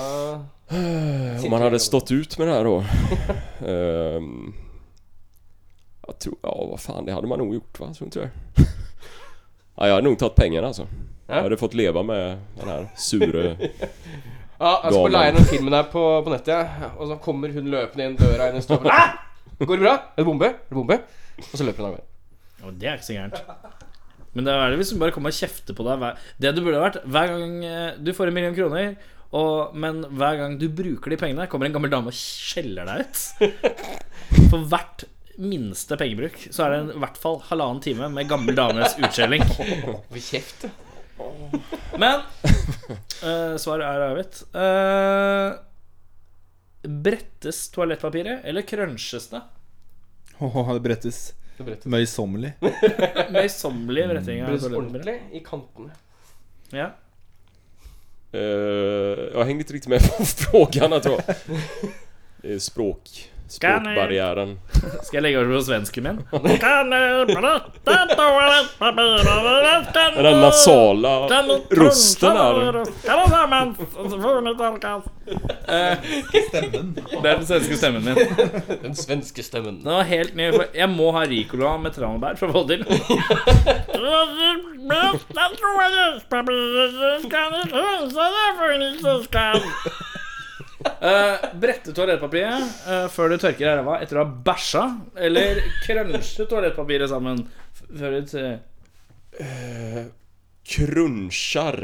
om man hade stått ut med det här då. Ehm, jag tror, ja vad fan det hade man nog gjort va, tror inte det. Ja, jag hade nog tagit pengarna alltså. Ja. Jag hade fått leva med den här sure... Ja, jeg skal Galen. leie den filmen her på, på nettet, ja. og så kommer hun løpende inn døra inn i stua. Går det bra? Er det bombe? Er det bombe? Og så løper hun av gårde. Ja, det er ikke så gærent. Men det er det hvis hun bare kommer og kjefter på deg Det du burde vært Hver gang eh, du får en million kroner, og, men hver gang du bruker de pengene, kommer en gammel dame og skjeller deg ut. For hvert minste pengebruk så er det en, i hvert fall halvannen time med gammel dames utskjelling. Men uh, svaret er avgitt. Uh, brettes toalettpapiret, eller crunches det? Åh, Det brettes. Møysommelig. Møysommelig bretting ordentlig i kantene. Ja. Uh, jag hängde inte riktigt med på frågan jag tror jag. Språk... Språkbarriären. Skal jeg legge over på svensken min? Den där nasala rusten där. Stemmen. Det er den svenske stemmen min. Den svenske stemmen. Den var helt ny. Jeg må ha Ricola med tranebær for å få det til. Uh, brette toalettpapiret uh, før du tørker i ræva etter å ha bæsja, eller krønsje toalettpapiret sammen f- før du uh, Krønsjer.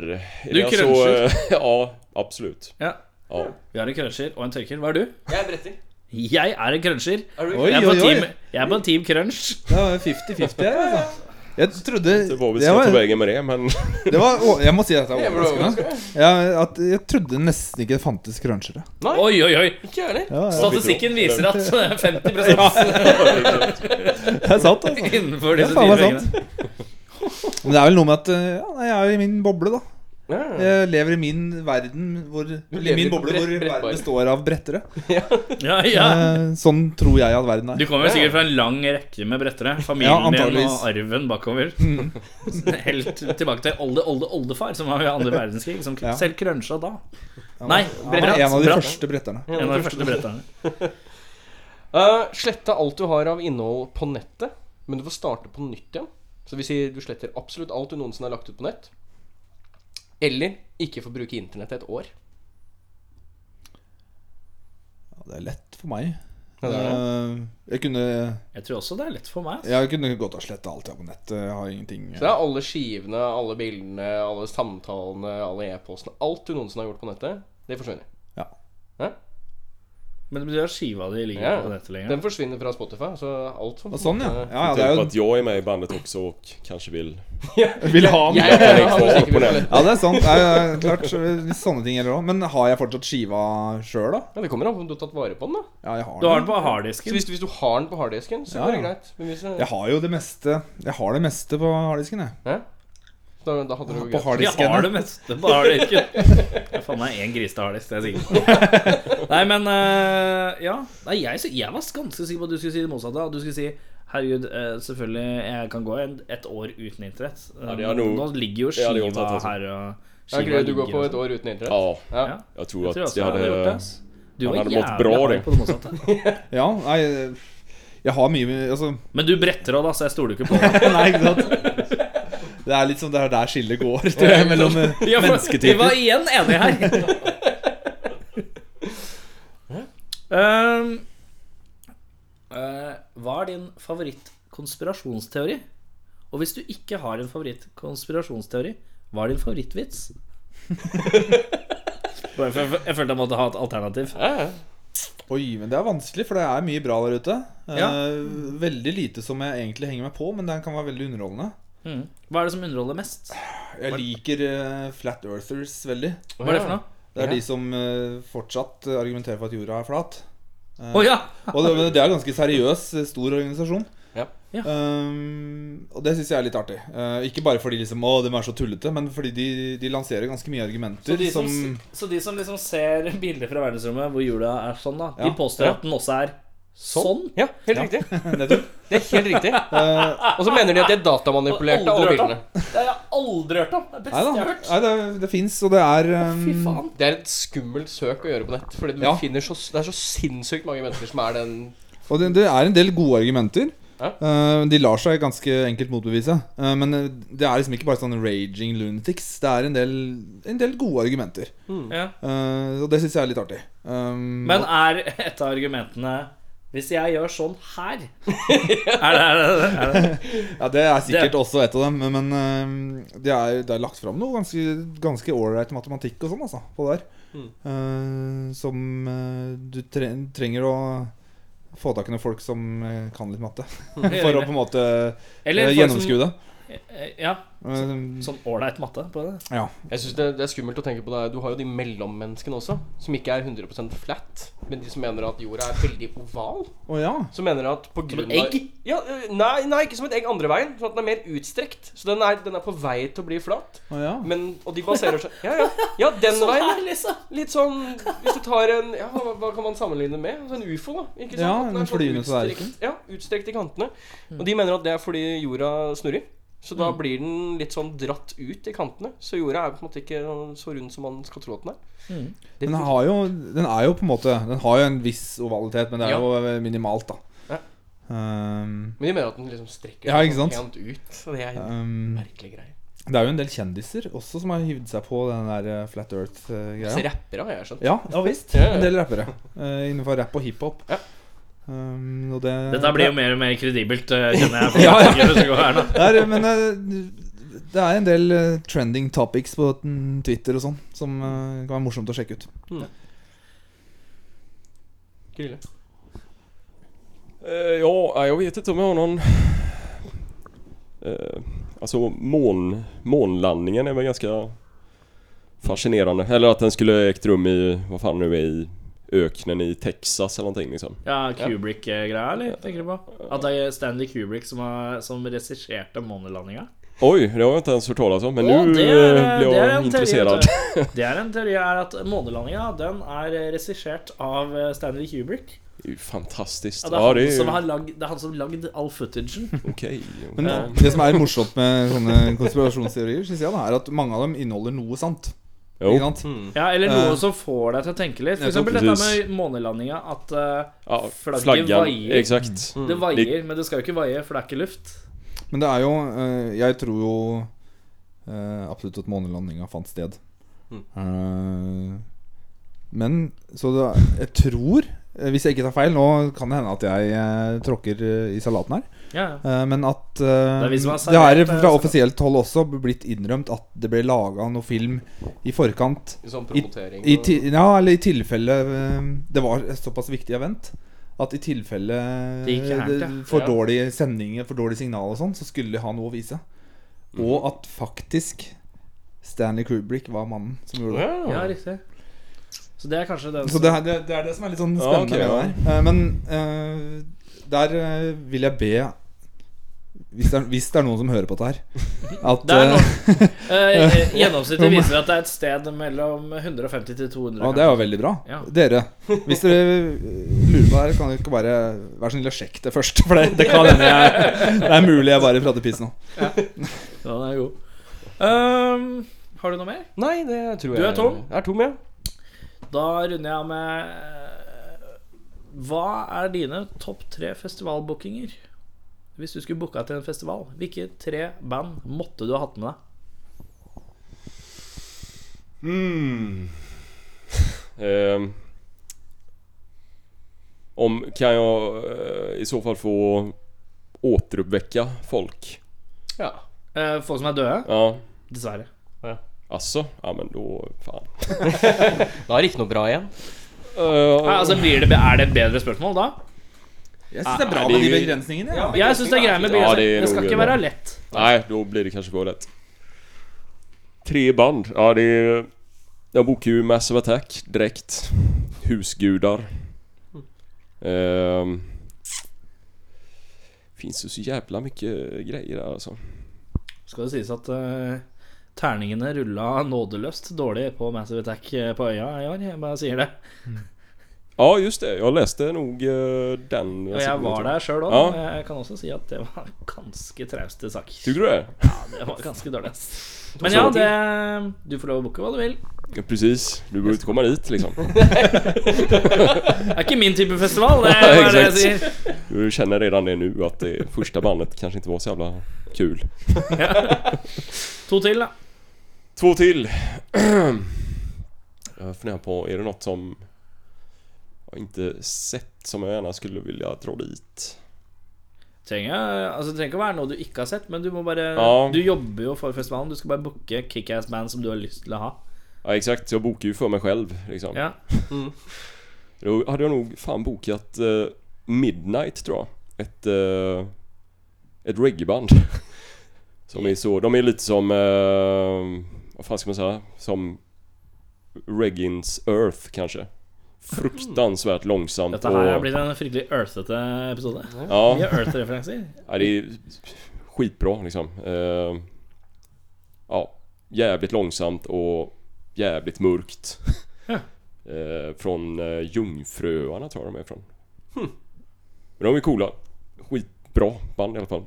Du krønsjer? eh, ja, absolutt. Ja. Ja. Vi har en krønsjer og en tørker. Hva er du? Jeg er bretter. Jeg er en cruncher. Er Oi, Jeg er jeg er på team crunch. Det var 50-50 her, altså. Jeg trodde Det var vi det ska ta var, vägen med det men... det var, å, Jeg må si at Jeg var overraskende. Ja, at jeg trodde nesten ikke det fantes crunchere. Nei, Oi, oi, oi. ikke jeg heller. Ja, ja. Statistikken viser at 50% Det er sant, altså. innenfor Det disse fire pengene. Men det er vel noe med at eh, ja, jeg er i min boble, da. Ja. Jeg lever i min verden hvor I min boble hvor verden består av brettere. Ja, ja. Eh, Sånn tror jeg at verden er. Du er. kommer sikkert fra en lang rekke med brettere. Familien Ja, din og arven bakover. Helt tilbake til olde, olde, oldefar, som var i andre verdenskrig, som selv krønsja da. Nei, bratt, en av de bratt. første bretterne. En av de første bretterne. Uh, slette alt du har av innhold på nettet men du får starte på nytt igjen. Så vi sier du sletter absolutt alt du noensinne har lagt ut på nett. Eller ikke få bruke internett et år. Ja, det er lett for meg. Ja, det det. Eh, Jeg kunne Jeg tror også det er lett for meg. Altså. Jeg kunne godt ha sletta alt jeg har på nettet. Jeg har ingenting Så det er alle skivene, alle bildene, alle samtalene, alle e-postene. Alt du noensinne har gjort på nettet, det forsvinner. Ja. Hæ? Men det betyr at skiva di ligger Ja. på nettet lenger. Den forsvinner fra Spotify. Så alt som Sånn, ja. ja, ja det er på jo att jag är med i bandet også og kanskje vil Vil ha den. Jeg, jeg, jeg. Ja, det er sant. Det er klart Litt sånne ting gjelder òg. Men har jeg fortsatt skiva sjøl, da? Ja, Det kommer an på om du har tatt vare på den. da Ja, jeg har Du har den på Så harddisken. hvis, hvis du har den på harddisken, så Ja, går det greit. Men hvis Jeg har jo det meste Jeg har det meste på harddisken, jeg. Da, da hadde du På greit. Vi har det meste på harddisken. Det er faen meg én grisete harddisk, det er sikkert. Nei, men uh, Ja. Nei, jeg, jeg var ganske sikker på at du skulle si det motsatte. At du skulle si Herregud, eh, selvfølgelig, jeg kan gå en, et år uten internett. Ja, noe- Nå ligger jo jeg skiva tatt, altså. her og Ja, skiva greit, du går på et sånn. år uten internett? Ja, Ja. Jeg tror at Jeg tror jeg hadde gjort det. Du var hadde mått jævlig bra, det. på det motsatte. Ja, nei Jeg har mye Altså Men du bretter òg, da, så jeg stoler ikke på deg. Nei, ikke sant? Det er litt som det er der skillet går tror jeg, mellom eh, Ja, for Vi var igjen enige her. um, uh, hva er din favorittkonspirasjonsteori? Og hvis du ikke har en favorittkonspirasjonsteori, hva er din favorittvits? Jeg, følte jeg måtte ha et alternativ. Oi, men det er vanskelig, for det er mye bra der ute. Ja. Eh, veldig lite som jeg egentlig henger meg på, men den kan være veldig underholdende. Mm. Hva er det som underholder mest? Jeg liker uh, Flat Earthers veldig. Hva er det for noe? Det er Ja. de som uh, fortsatt eh, argumenterer for at jorda er flat. Uh, oh, ja! Og det, det er en ganske seriøs, stor organisasjon. Ja. Ja. Um, og det syns jeg er litt artig. Uh, ikke bare fordi liksom, å, de er så tullete, men fordi de, de lanserer ganske mye argumenter Så de, som, som så de som liksom ser bilder fra verdensrommet hvor jorda er sånn, da Ja. De påstår Ja. at den også er sånn? ja helt Ja. riktig. Nettopp. Det er helt riktig. Eh, Og så mener de at de er datamanipulert alle Aldri hørt om. bildene. Det har jeg aldri hørt om. Det er beste jeg har hørt. Nei, det, det fins, og det er um, Fy faen. Det er et skummelt søk å gjøre på nett. Fordi du Ja. finner så, det er så sinnssykt mange mennesker som er den Og det, det er en del gode argumenter. Ja. Eh, de lar seg ganske enkelt motbevise. Uh, men eh, det er liksom ikke bare sånn raging lunatics. Det er en del, en del gode argumenter. Ja. Uh, og det syns jeg er litt artig. Um, Men er et av argumentene Hvis jeg gjør sånn her Er det, er det, er det? Ja, det er sikkert også et av dem. Men, men eh, det, er, det er lagt fram noe ganske Ganske ålreit matematikk og sånn, altså. På der. Mm. Uh, som uh, du tre trenger å få tak i noen folk som kan litt matte. For å på en måte Eller gjennomskue det. Som Ja, Eh, sånn ålreit matte på det. ja. Jeg synes det, det er skummelt å tenke på det. Du har jo de mellommenneskene også, som ikke er 100% flat. Men de som mener at jorda er veldig oval. Oh, ja. Som mener at på grunn av egg? Ja, nei, nei, ikke som et egg andre veien. Sånn at den er mer utstrekt. Så den er, den er på vei til å bli flat. Oh, ja. Men, og de baserer seg Ja, ja, ja den Sånn veien. her, liksom. Litt sånn Hvis du tar en Ja, hva, hva kan man sammenligne med? Altså en ufo, da. Ikke sant? Ja, den er en flyvende utstrekt- tallerken. Ja, utstrekt i kantene. Og de mener at det er fordi jorda snurrer. Så da blir den litt sånn dratt ut i kantene. Så jorda er på en måte ikke så rund som man skal tro at den er. Mm. Den, har jo, den er jo på en måte Den har jo en viss ovalitet, men det er Ja. jo minimalt, da. Ja. Um, Men de mener at den liksom strekker Ja, seg sånn pent ut. Så det er um, merkelige greier. det er jo en del kjendiser også som har hivd seg på den der eh, Flat Earth-greia. rappere har jeg skjønt. Ja, ja visst. Ja, ja. En del rappere Uh, innenfor rapp og hiphop. Ja. Um, og det, Dette blir jo mer og mer kredibelt, eh, kjenner jeg. Ja, ja. Er, Men eh, det er en del eh, trending topics på Twitter og sånn som eh, kan være morsomt å sjekke ut. Mm. Krille? Uh, ja, jag vet inte om jag har någon... Uh, alltså mån, månlandningen är väl ganska fascinerande. Eller att den skulle ägt rum i, vad fan nu är i öknen i Texas eller någonting liksom. Ja, Kubrick-greia, eller? Tenker du på? At det er Stanley Kubrick som, har- som regisserte månelandinga? Oj, det har jeg ikke ens hört talas om. Men Å, nu det er- eh, blir vet du. Det er en teori er at månelandinga den er regissert av eh, Stanley Kubrick. Det fantastiskt. Ja, det, er Ja, han det är som ju... det er han som lagd all footagen. Okay, Men det som er morsomt med sånne konspirasjonsteorier, synes jeg, da, er at mange av dem inneholder noe sant. Jo. Mm. Ja, eller noe Eh, som får deg til å tenke litt. For eksempel dette med månelandinga. At uh, Flagget flaggan. vaier. Exakt. Mm. det vaier, men det skal jo ikke vaie, for det er ikke luft. Men det er jo uh, Jeg tror jo uh, absolutt at månelandinga fant sted. Mm. Eh, men så det, jeg tror, hvis jeg ikke tar feil Nå kan det hende at jeg tråkker i salaten her. Eh, men at Det er som har det har fra offisielt hold også blitt innrømt at det ble laga noe film i forkant. Sånn promotering I i, ja, eller i tilfelle eh, det var et såpass viktig event at i tilfelle Det det- for Ja. dårlige sendinger, for dårlig signal og sånn, så skulle de ha noe å vise. Mm. Og at faktisk Stanley Kubrick var mannen som gjorde det. ja, Ja. riktig. Så det er kanskje den Så det, er- det, det er det som er litt sånn Ja, spennende ja. med det der. Men eh, der eh, vil jeg be hvis det, er, hvis det er noen som hører på dette her At Det Eh, Gjennomsnittet viser at det er et sted mellom 150 til 200. Ja, det er jo veldig bra. Ja. Dere, hvis dere lurer på det her, kan dere ikke bare være så snill å sjekke det først. For det, det kan hende jeg Det er mulig jeg bare prater piss nå. Ja, den er god. Um, har du noe mer? Nei, det tror jeg. Du er tom? Jeg er tom, ja. Da runder jeg av med Hva er dine topp tre festivalbookinger? Hvis du skulle booka til en festival, hvilke tre band måtte du ha hatt med deg? Mm. Ehm. om, kan jeg eh, i så fall få återuppväcka folk? ja. Eh, folk som er døde? Ja. Dessverre. Altså? Ja men da faen. Da er det ikke noe bra igjen. Eh, Nei, altså blir det, Er det et bedre spørsmål da? Jeg syns det er bra med de begrensningene. Ja. Jeg syns det er greit med Ja, det Det skal ikke være lett. Nei, da blir det kanskje for lett. Tre band. Ja, det Jeg booker jo Massive Attack direkt. Husgudar. Ehm... Fins jo så jævla mye greier der, altså. Skal det sies at eh, terningene rulla nådeløst dårlig på Massive Attack eh, på øya i år. Jeg bare sier det. Ja, just det. Jeg leste nog eh, den. Og jeg var der sjøl òg. Ja. Jeg kan også si at det var ganske trauste sak. Tycker du det? Ja, det var ganske dårlig. Men ja, det Du får lov å booke hva du vil. Ja, precis. Du burde ikke komme dit liksom. Det er ikke min type festival. Det er bare det jeg sier. Du kjenner redan det nå, at det første bandet kanskje ikke var så jævla kul. To til, da. Två till. jag funderar på, är det något som jag inte sett som jag gärna skulle vilja dra dit? Trenger, altså, det trenger ikke å være noe du ikke har sett, men du må bare Ja. Du jobber jo for festivalen. Du skal bare booke kickass-band som du har lyst til å ha. Ja exakt, jag bokar ju för mig själv liksom. Ja. Då hade jag nog fan bokat uh, Midnight tror jag. Ett, uh, ett reggaeband. Som är så, de är lite som, eh, vad fan ska man säga? Som Reggins Earth kanske. Fruktansvärt långsamt Dette her har blitt en fryktelig earthete episode. Ja, Mye earth-referanser. ja, det är skitbra liksom. Eh, ja, jävligt långsamt och jävligt mörkt. Ja. Eh, från eh, Jungfruöarna tror jag de är från. Men de är coola. Skitbra band i alla fall.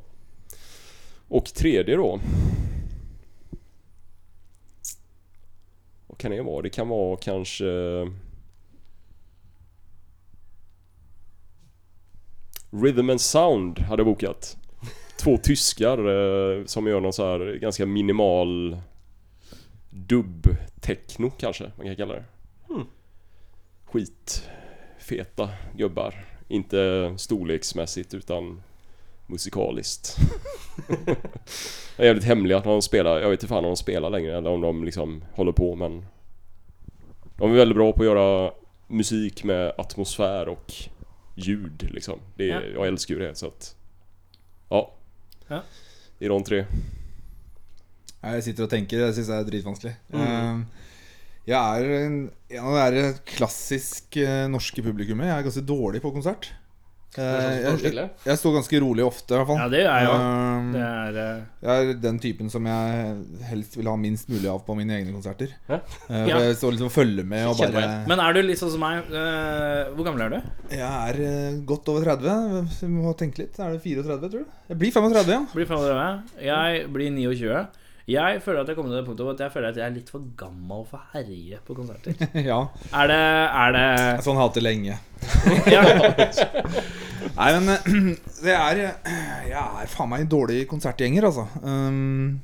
Och tredje då. Vad kan det vara? Det kan vara kanske... Rhythm and Sound hade bokat. Två tyskar eh, som gör någon så här ganska minimal dubb-techno kanske man kan kalla det. Mm. Skitfeta gubbar. Inte storleksmässigt utan musikaliskt. det är jävligt hemliga när de spelar. Jag vet inte fan om de spelar längre eller om de liksom håller på men... De är väldigt bra på att göra musik med atmosfär och ljud liksom. Det är, Ja. Jag älskar ju det så att... Ja. Ja. Det är de tre. Jeg sitter og tenker. Jeg syns det er dritvanskelig. Mm. Eh, Jeg er en, en av det klassisk eh, norske publikummet. Jeg er ganske dårlig på konsert. Jeg, jeg, jeg står ganske rolig ofte, i hvert fall. Ja, det er jeg òg. Eh, Det er uh... Jeg er den typen som jeg helst vil ha minst mulig av på mine egne konserter. Ja. Eh, Ja. Jeg står liksom og følger med og bare Men er du litt sånn som meg? Uh, hvor gammel er du? Jeg er uh, godt over 30. Vi må tenke litt. Er det 34, tror du? Jeg blir 35, ja. Blir 35. Jeg blir 29. Jeg føler at jeg kommer til det punktet at jeg føler at jeg er litt for gammel for å herje på konserter. ja. Er det, er det Sånn har hatt det lenge. Nei, men det er Jeg er faen meg en dårlig konsertgjenger, altså. Um,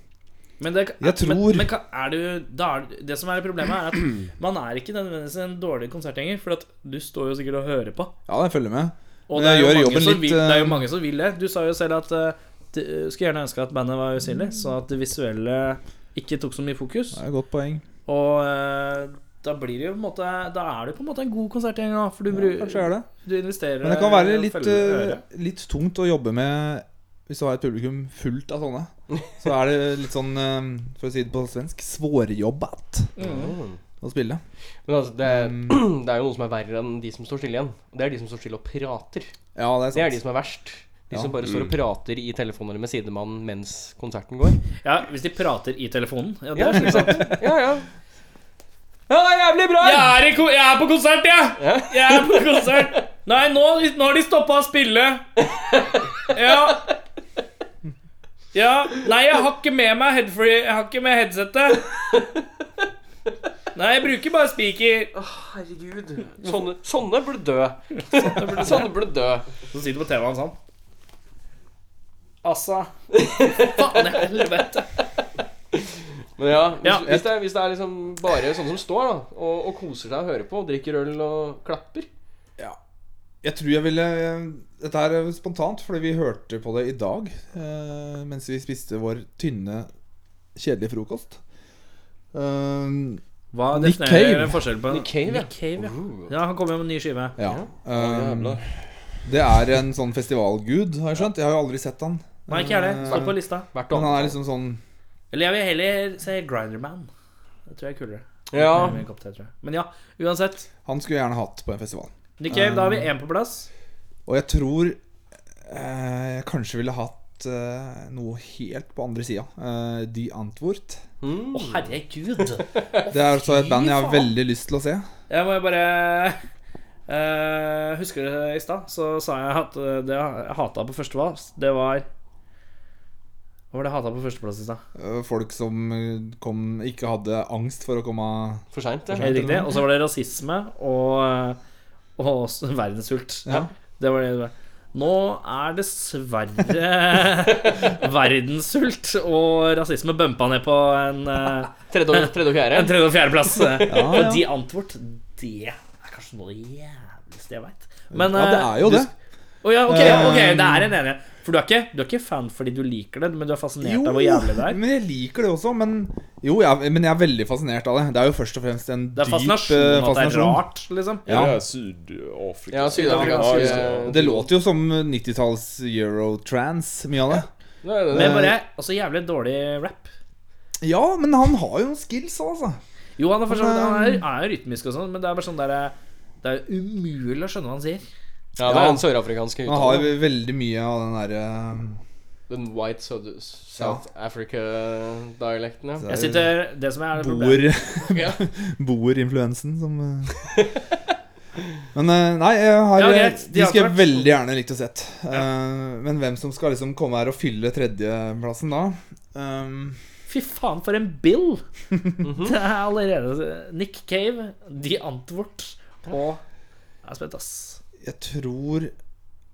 Men det, Jeg tror- men, men er du, er, det som er problemet, er at man er ikke nødvendigvis en dårlig konsertgjenger. For at du står jo sikkert og hører på. ja, jeg følger med. Og det er, som litt, vil, det er jo eh, mange som vil det. Du sa jo selv at uh, du skulle gjerne ønske at bandet var usynlig, så at det visuelle ikke tok så mye fokus. Det er et godt poeng. Og eh, da blir det jo på en måte Da er det på en måte en god konsertgjeng, da. For du, Ja, kanskje er det. du investerer Men det kan være litt, eh, litt tungt å jobbe med hvis du har et publikum fullt av sånne. Så er det litt sånn, eh, for å si det på svensk, svårjobbat Mm. å spille. Men altså, det, Mm. det er jo noe som er verre enn de som står stille igjen. Det er de som står stille og prater. Ja, det er sant. Det er de som er verst. De Ja. som bare står og prater i telefonen eller med sidemannen mens konserten går. Ja, hvis de prater i telefonen. Ja, det er sant. Ja, ja. Ja, det er jævlig bra! Jeg er, i ko jeg er på konsert, jeg! Ja. Jeg er på konsert. Nei, nå, nå har de stoppa å spille. Ja. Ja. Nei, jeg har ikke med meg headfree Jeg har ikke med headsetet. Nei, jeg bruker bare speaker. Herregud. Sånne, sånne burde dø. Sånne burde dø. Så sitter du på TV-en sånn. Altså Faen i helvete. Men ja, hvis, Ja. hvis, det, er- hvis det er liksom bare sånne som står da og, og koser seg og hører på, og drikker øl og klapper Jeg tror jeg ville Dette er spontant, fordi vi hørte på det i dag eh, mens vi spiste vår tynne, kjedelige frokost. Um, Hva Nick definerer Cave. forskjellen på Nick Cave, ja. Nick Cave, ja. Uh. ja, han kommer jo med en ny skive. ja. ja. Um, jävlar. Det er en sånn festivalgud, har jeg skjønt. Jeg har jo aldri sett han. Nei, ikke jeg det. Står på lista. Hvert Men han er liksom sånn Eller jeg vil heller se Grinderman. Det tror jeg er kulere. Ja. Men ja, uansett. Han skulle jeg gjerne hatt på en festival. Nick Cave, da har vi én på plass. Og jeg tror eh, jeg kanskje ville hatt eh, noe helt på andre sida. Eh, De Antwort. Mm. Å, herregud. Det er altså et band jeg har veldig lyst til å se. Jeg må jo bare eh, Husker du i stad, så sa jeg at eh, det jeg hata på førsteplass, det var Hva var det jeg hata på førsteplass i stad? Eh, Folk som kom, ikke hadde angst for å komme For seint, ja. Riktig. Og så var det rasisme og, og verdenssult. Ja. Det var det det var. Nå er dessverre verdenssult og rasisme bumpa ned på en, Tredje og, tredje en tredje- og fjerdeplass. Ja, ja. Og de Antwort, det er kanskje noe av det jævligste jeg veit. Men Ja, det eh, er jo du- det. Å ja, ok, Eh, ok, det er en enighet. For du er, ikke, du er ikke fan fordi du liker det, men du er fascinert av hvor jævlig det er. men jeg liker det også. Men jo, jeg, men jeg er veldig fascinert av det. Det er jo først og fremst en Det er dyp fascinasjon eh, at det er fascinasjon. rart, liksom. Ja. Ja. Det er Sydafrika. Ja, Sydafrika. Ja, det. Ja, Det låter jo som 90-talls Eurotrans, mye av det. Nei, det, det. Men bare altså jævlig dårlig rap. Ja, men han har jo noen skills, altså. Jo, han er, for så vidt- han er, han er rytmisk og sånn, men det er bare sånn der Det er umulig å skjønne hva han sier. Ja, det er den sørafrikanske Han har jo veldig mye av den derre Den white South, South Africa-dialekten, ja. Jeg sitter Det som er problemet Boer Boer-influensen som eh. Men eh, nei, jeg har, Ja, greit. De de skulle jeg veldig gjerne likt å sett. Eh, men hvem som skal liksom komme her og fylle tredjeplassen da? Um, Fy faen, for en bill! Det er allerede Nick Cave, De Antwort og Jeg er spent, ass. jeg tror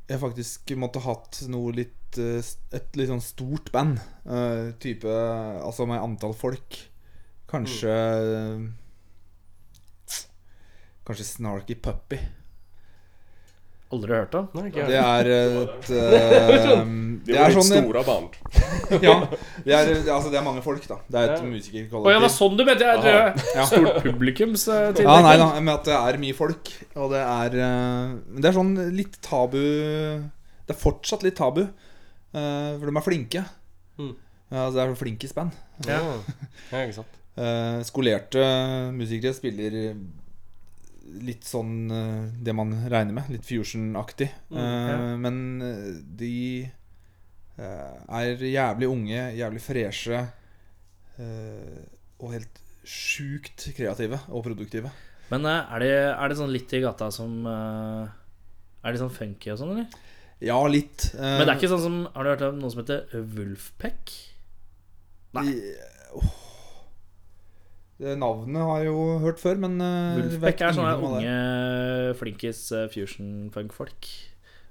jeg faktisk måtte hatt noe litt eh, Et litt sånn stort band. Uh, type Altså med antall folk. Kanskje Kanskje Snarky Puppy. Aldri hørt om. Nei, ikke Det er et uh, Det er ditt sånn stora barn. Ja. Det er, altså, det er mange folk, da. Det er et Ja. Å ja, det sånn du mente? Jeg tror jeg Ja. Stort publikumstillegg. uh, Ja, nei da, men at det er mye folk. Og det er eh, Men det er sånn litt tabu Det er fortsatt litt tabu. eh, for de er flinke. Mm. Altså, det er flinkisband. Ja. ja, ikke sant. Uh, skolerte musikere spiller litt sånn eh, det man regner med. Litt fusion-aktig. Mm, Eh, ja. Men eh, de eh, er jævlig unge, jævlig freshe. eh, og helt sjukt kreative og produktive. Men eh, er, det, er det sånn litt i gata som eh, Er de sånn funky og sånn, eller? Ja, litt. eh, Men det er ikke sånn som Har du hørt om noe som heter Wolfpack? Nei. åh. Det Navnet har jeg jo hørt før, men eh, Wolfpack er sånne unge flinkis eh, fusion-funk-folk.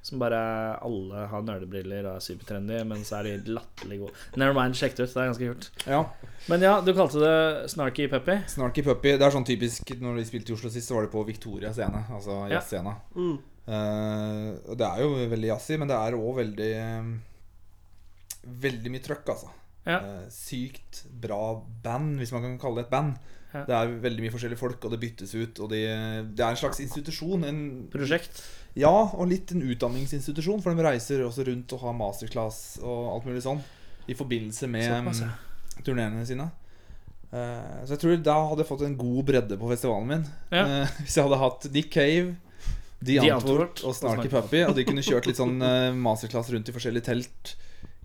Som bare alle har nerdebriller og er supertrendy, men så er de latterlig gode. Never mind, sjekk det ut. Det er ganske kult. Ja, Men ja, du kalte det Snarky Puppy. Snarky Puppy. Det er sånn typisk Når de spilte i Oslo sist, så var det på Victoria scene. Altså Ja. jazzscena. Mm. Uh, det er jo veldig jazzy, men det er òg veldig eh, Veldig mye trøkk, altså. Ja. Eh, sykt bra band, hvis man kan kalle det et band. Ja. Det er veldig mye forskjellige folk, og det byttes ut. Og de, det er en slags institusjon. En, Prosjekt. ja, og litt en utdanningsinstitusjon, for de reiser også rundt og har masterclass og alt mulig sånn i forbindelse med ja. mm, turneene sine. Uh, så jeg tror da hadde jeg fått en god bredde på festivalen min. Ja. Eh, hvis jeg hadde hatt Nick Cave, The, The Antwoord Antwoord og Snarky Puppy, og de kunne kjørt litt sånn uh, masterclass rundt i forskjellige telt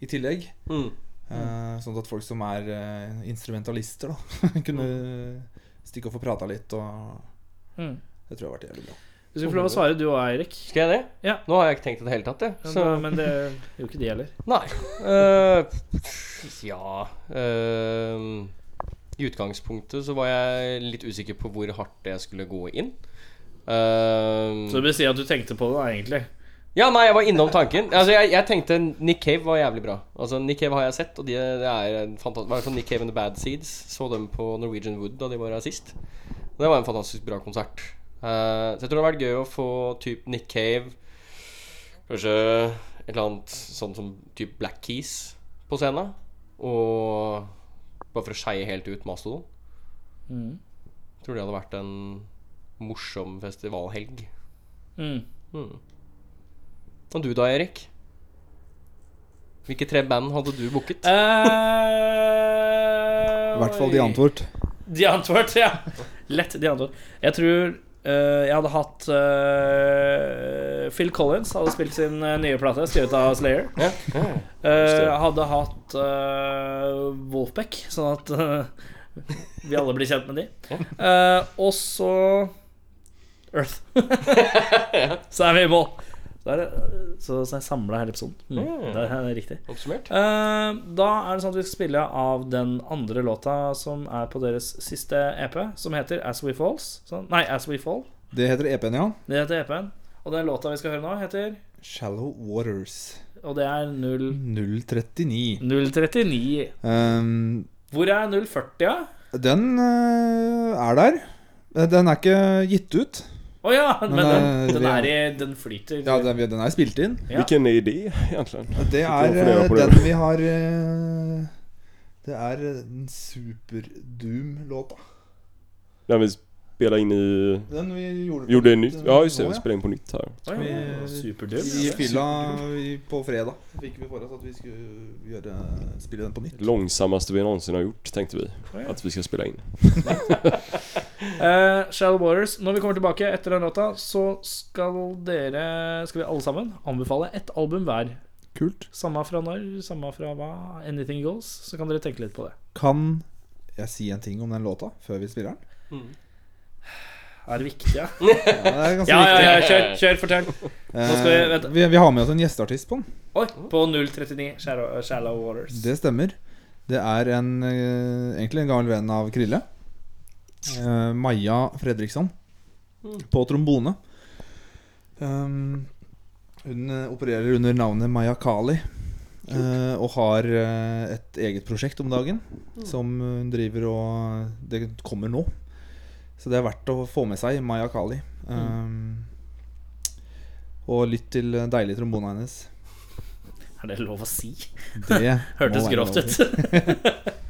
i tillegg. Mm. Eh, sånn at folk som er eh, instrumentalister, da, kunne stikke og få prata litt. Og Mm. det tror jeg har vært jævlig bra. Du skal få lov å svare, du og Eirik. Skal jeg det? Ja. Nå har jeg ikke tenkt i det hele tatt, jeg. Men, Så men det gjorde ikke de heller. Nei. Uh, ja uh, I utgangspunktet så var jeg litt usikker på hvor hardt jeg skulle gå inn. Uh, Så det vil si at du tenkte på det, da, egentlig. Ja, nei, jeg var innom tanken. Altså, jeg, jeg tenkte Nick Cave var jævlig bra. Altså, Nick Cave har jeg sett, og de, det er fantastisk hvert fall Nick Cave and The Bad Seeds. Så dem på Norwegian Wood da de var her sist. Det var en fantastisk bra konsert. Uh, så jeg tror det hadde vært gøy å få typ Nick Cave Kanskje et eller annet sånn som typ Black Keys på scenen. Og bare for å skeie helt ut Mastodon. Mm. Tror det hadde vært en morsom festivalhelg. Mm. Mm. Og du da, Erik? Hvilke tre band hadde du booket? Eh, I hvert fall De Antwort. De Antwort, ja. Lett De Antwort. Jeg tror uh, jeg hadde hatt uh, Phil Collins hadde spilt sin nye plate, skrevet av Slayer. Ja. ja. Eh, jeg hadde hatt uh, Wolfpack, sånn at vi alle blir kjent med de. Eh, og så Earth. så er vi i mål. Så er det, så, så jeg samla hele episoden. Mm, Mm. det er riktig. Oppsummert? Eh, da er det sånn at vi skal spille av den andre låta som er på deres siste EP, som heter As We Falls. Så, nei, As We Fall. Det heter EP-en, ja. Det heter EP-en. Og den låta vi skal høre nå, heter Shallow Waters. Og det er 0, 039. 039. Um, Hvor er 040, da? den eh, er der. Eh, Den er ikke gitt ut. Å ja, men, Men, den, eh, den er i Den flyter. Ja, den, den er spilt inn. Ja. Hvilken er det egentlig? Det er eh, det. den vi har eh, Det er den Super-Doom-låta. Den vi spelade in i... Den vi gjorde, Gjorde det nytt? Ja just det, vi spelade in på nytt här. Vi-. I fylla på fredag fikk vi for oss at vi skulle gjøre, spille den på nytt. Långsammaste vi någonsin har gjort tänkte vi. At Att vi ska spela in. uh, Shallow Waters. Når vi kommer tilbake etter den låta, så skal dere Skal vi alle sammen anbefale ett album hver. Kult. Samme fra når, samme fra hva. Anything goes. Så kan dere tenke litt på det. Kan jeg si en ting om den låta før vi spiller den? Mm. Er det viktig, ja? Ja, det er ganske Ja, ja, viktig. ja, kjør, kjør, fortell. Eh, skal vi- vent. vi, vi har med oss en gjesteartist på den. Oi, på 039 Shallow, Shallow Waters. Det stemmer. Det er en, eh, egentlig en gammel venn av Krille. Uh, Maja Fredriksson. På trombone. Um, hun eh, opererer under navnet Maja Kali. Uh, og har eh, et eget prosjekt om dagen som hun driver og Det kommer nå. Så det er verdt å få med seg Maya Kali. Um, og lytt til deilig trombone hennes. Er det lov å si? Det Hørtes grovt ut.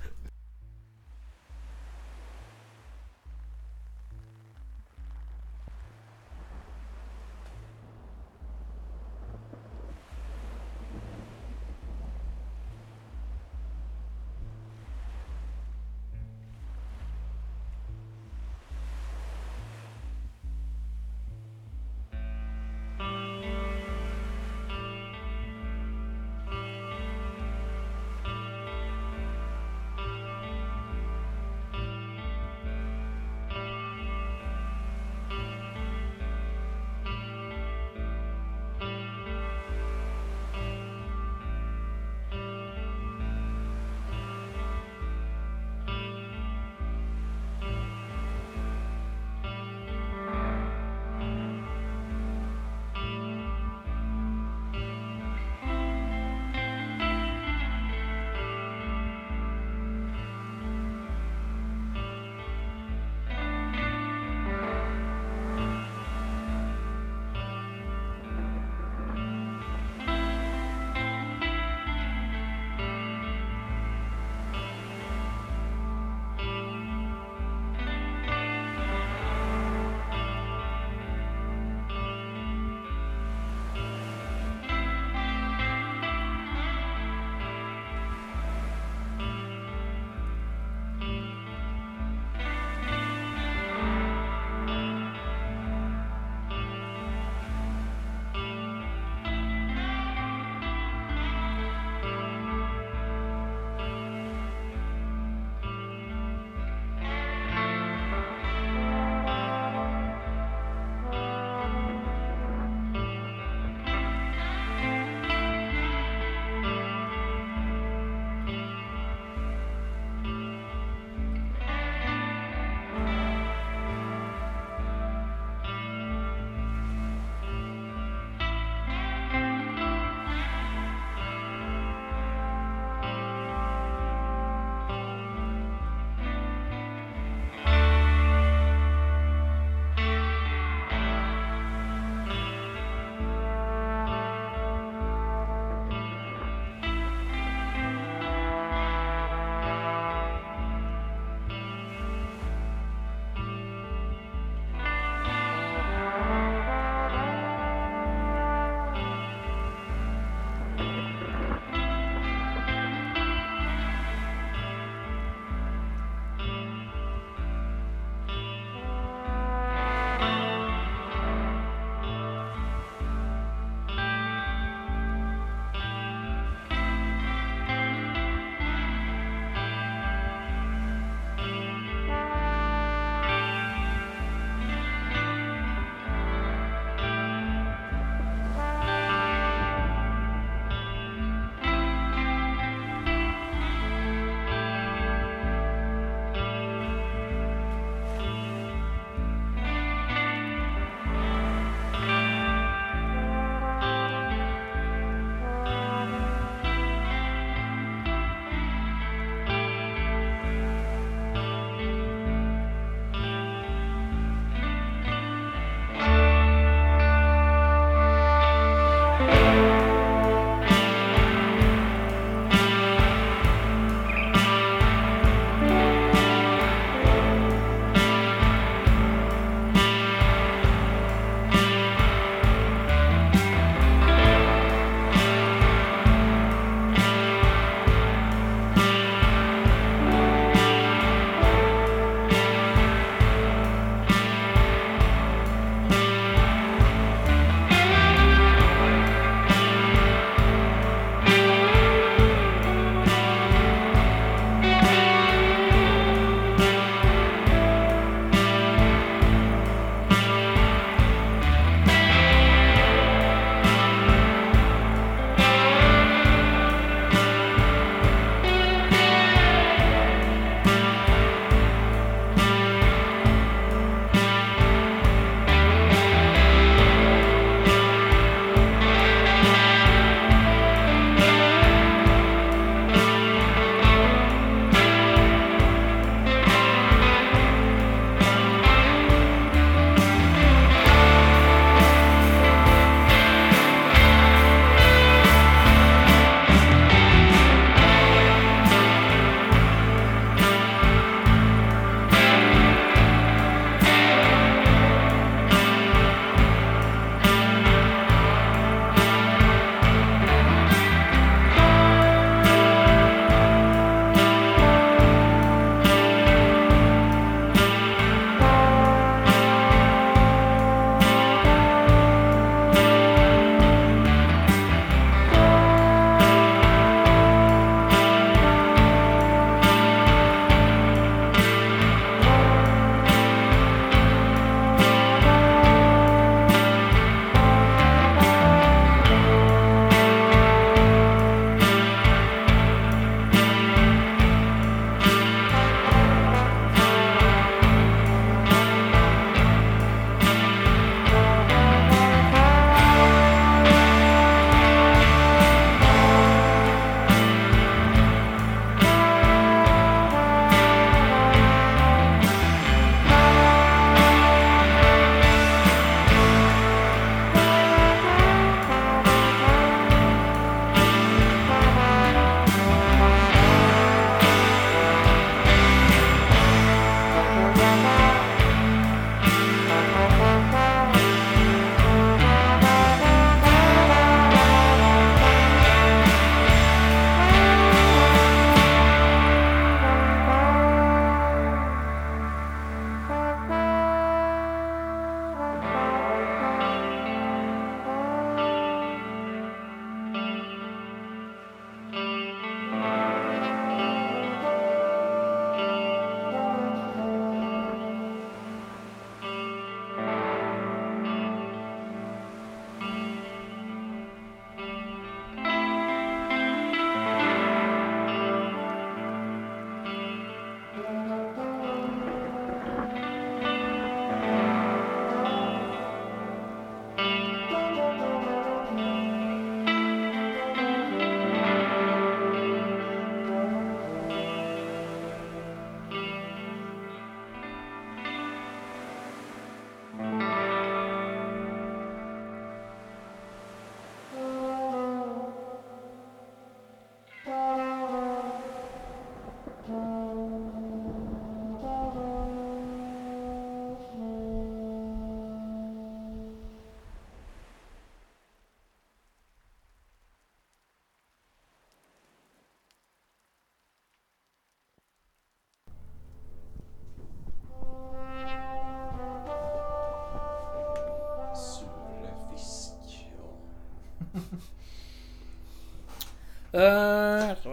Eh,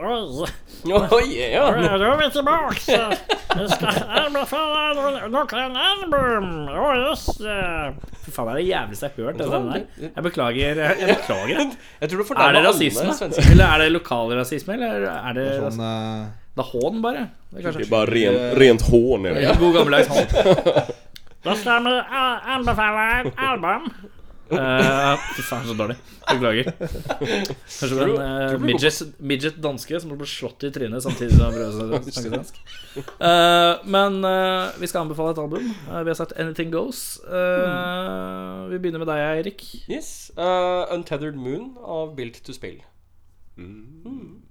Oi, ja. Nå er vi tilbake. Vi skal anbefale noen album. Å, yes. Fy faen, det er det jævligste jeg har hørt. Den der. Jeg beklager. Jeg beklager. Jeg tror du Er det rasisme? svensker. Eller er det lokal rasisme? Eller er det Sånn eh, Det er hån, bare? Det er är ren, rent hån Ja. det. God gammeldags hån. Da skal vi anbefale et album. Eh, Fy faen, så dårlig. Beklager. Kanskje det var en eh, midget, midget danske som ble slått i trynet samtidig som han prøvde å snakke dansk. Uh, men eh, vi skal anbefale et album. Vi har sagt Anything Goes. Eh, Vi begynner med deg, Eirik. Yes. Uh, Untethered Moon av Built to Spill. Mm.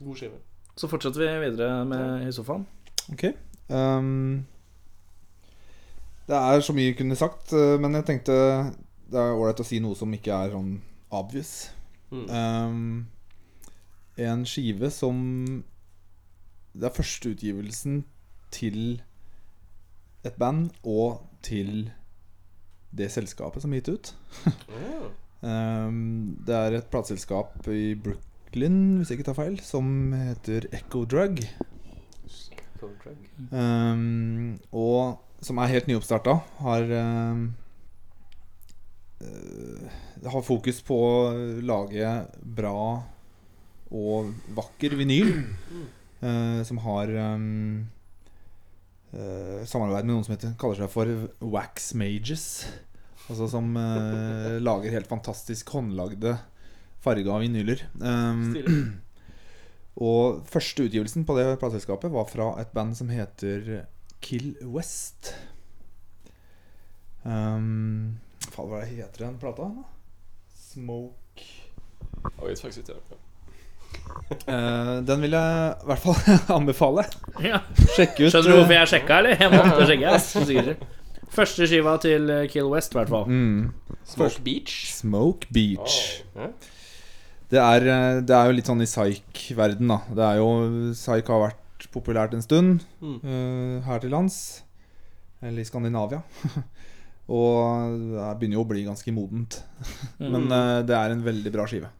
God skive. Så fortsetter vi videre med i sofaen. Ok. um, det er så mye jeg kunne sagt, men jeg tenkte det er ålreit å si noe som ikke er sånn obvious. Mm. Um, en skive som Det er førsteutgivelsen til et band og til det selskapet som gitt ut. Ehm, det er et plateselskap i Brooklyn, hvis jeg ikke tar feil, som heter Echo Drug. Echo drug. Um, og som er helt nyoppstarta. Har eh, Har fokus på å lage bra og vakker vinyl. Uh, som har um, samarbeid med noen som heter, kaller seg for Wax Mages. Altså som uh, lager helt fantastisk håndlagde farga vinyler. Um, og første utgivelsen på det plateselskapet var fra et band som heter Kill West. Um, faen, hva heter den plata? Smoke Jeg vet faktiskt inte. Uh, Den vil jeg i hvert fall anbefale. Ja. Sjekke ut. Skjønner du hvorfor eh, jeg sjekka, eller? Jeg måtte sjekke. Sikkert. Første skiva til eh, Kill West, i hvert fall. mm, Smoke Beach. Smoke Beach. Oh. Det, er, eh, det er jo litt sånn i psych-verden, da. Det er jo Psych har vært populært en stund Mm. uh, her til lands. Eller i Skandinavia. Og det begynner jo å bli ganske modent. Men uh, det er en veldig bra skive.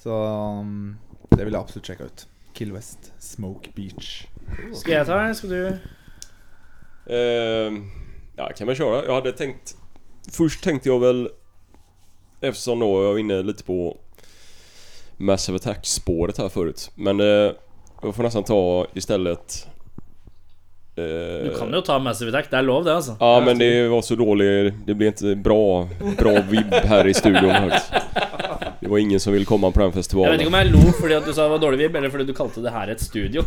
Så um, det vil jeg absolutt sjekke ut. Kill West, Smoke Beach. Skal jeg ta, eller skal du? Uh, ja, kan man köra? Jag hade tänkt... Först tänkte jag väl... Eftersom då jag var inne lite på Massive Attack-spåret här förut. Men uh, jag får nästan ta istället... eh, Du kan jo ta Massive Attack. Det er lov, det, altså. Ja men det var så dålig, det blev inte bra, bra vibb här i studion högt. Det var ingen som ville komme på den festivalen. Jeg vet ikke om jeg lo fordi at du sa det var dårlig vib, eller fordi du kalte det her et studio.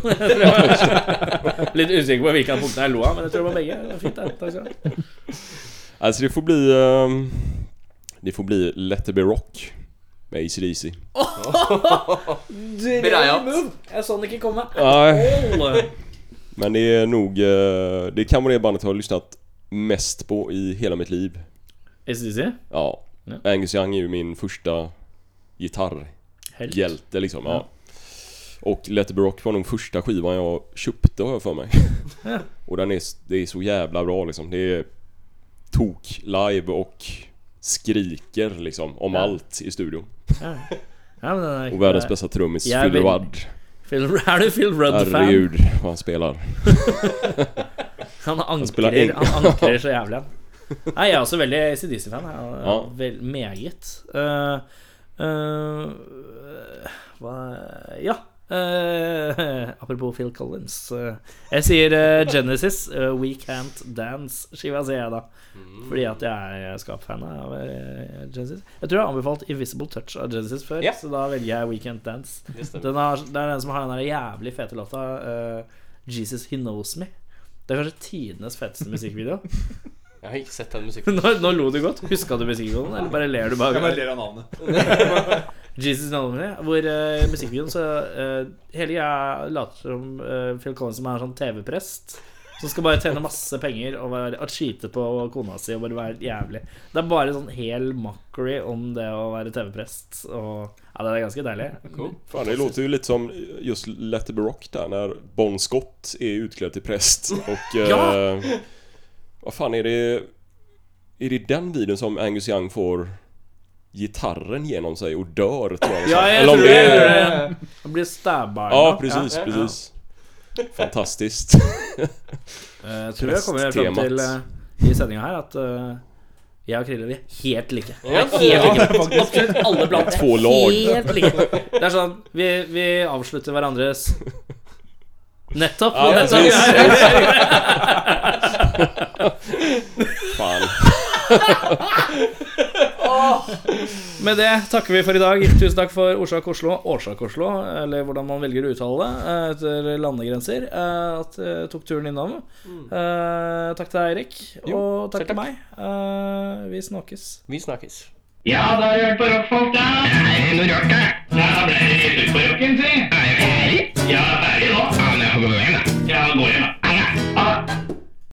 Litt usikker på hvilke punkt jeg lo av, men jeg tror det var begge. Det var fint, det. Takk skal du ha. Alltså det får bli... um, det får bli Let It Be Rock med ACDC. Drømmemove! Jeg så den ikke komme. Ål. Men det är nog... eh, Det kan vara det bandet jag har lyssnat mest på i hela mitt liv. SDC? Ja. Ja. Angus Young är ju min första gitarrhjälte liksom. Ja. Ja. Och Let It Be Rock var nog första skivan jag köpte har jag för mig. Ja. och den är, det är så jävla bra liksom. Det är tok live och skriker liksom om allt i studion. Ja. Ja, men Och världens bästa trummis Phil Rudd. Phil, er du Phil Rudd-fan? Herregud vad han spelar. Han ankrer, han ankrer så jævlig. Nei, jeg er også veldig ACDC-fan. Ja. vel, meget. Uh, uh, hva Ja. Eh, apropos Phil Collins. Uh, jeg sier uh, Genesis. We Can't Dance-skiva, sier jeg da. Fordi at jeg er skapfan av Genesis. Jeg tror jeg har anbefalt Invisible Touch av Genesis før, yeah. så da velger jeg We Can't Dance. Den har, det er den som har den der jævlig fete låta Jesus He Knows Me. Det er kanskje tidenes feteste musikkvideo. Jeg har ikke sett den musikken. Nå, nå lo du godt. Huska du musikkvideoen, eller bare ler du bare? ler av navnet. Jesus Me, hvor uh, musikkvideoen så uh, Hele jeg later som uh, Phil Collins som er sånn TV-prest. Som skal bare tjene masse penger og, være, og cheate på kona si og bare være jævlig. Det er bare sånn hel mockery om det å være TV-prest. Og Ja, det er ganske deilig. Cool. Fan det låter jo litt som just Let It Be Rock der, når Bon Scott er utklädd til prest och... Ja! Vad fan är det... Är det den videon som Angus Young får gitarren genom sig och dör tror jag. Ja, jag Eller om tror det det. är- Han blir stabbad. Ja, precis, Ja, ja, ja. precis. Fantastiskt. Eh, Jeg tror jeg kommer fram til eh, i sendinga her at eh, jeg og Krille er helt like. Helt like. Absolutt alle blant Två lag. Helt like. Det er sånn Vi, vi avslutter hverandres Nettopp. Ja, nettopp. Fan. Med det takker vi for i dag. Tusen takk for Årsak Oslo. Årsak Oslo, eller hvordan man velger å uttale det eh, etter landegrenser. eh, At jeg tok turen innom. Mm. takk til deg, Eirik. Og takk takk til meg. Eh, Vi snakkes. Vi snakkes. Ja, da har du hørt på rockfolk, da. Er det noe rart, da? Da ble det ut på rocken, si. Er jeg ferdig? Ja, ferdig nå. Ja, men jeg får gå hjem, da. Ja, gå hjem, da.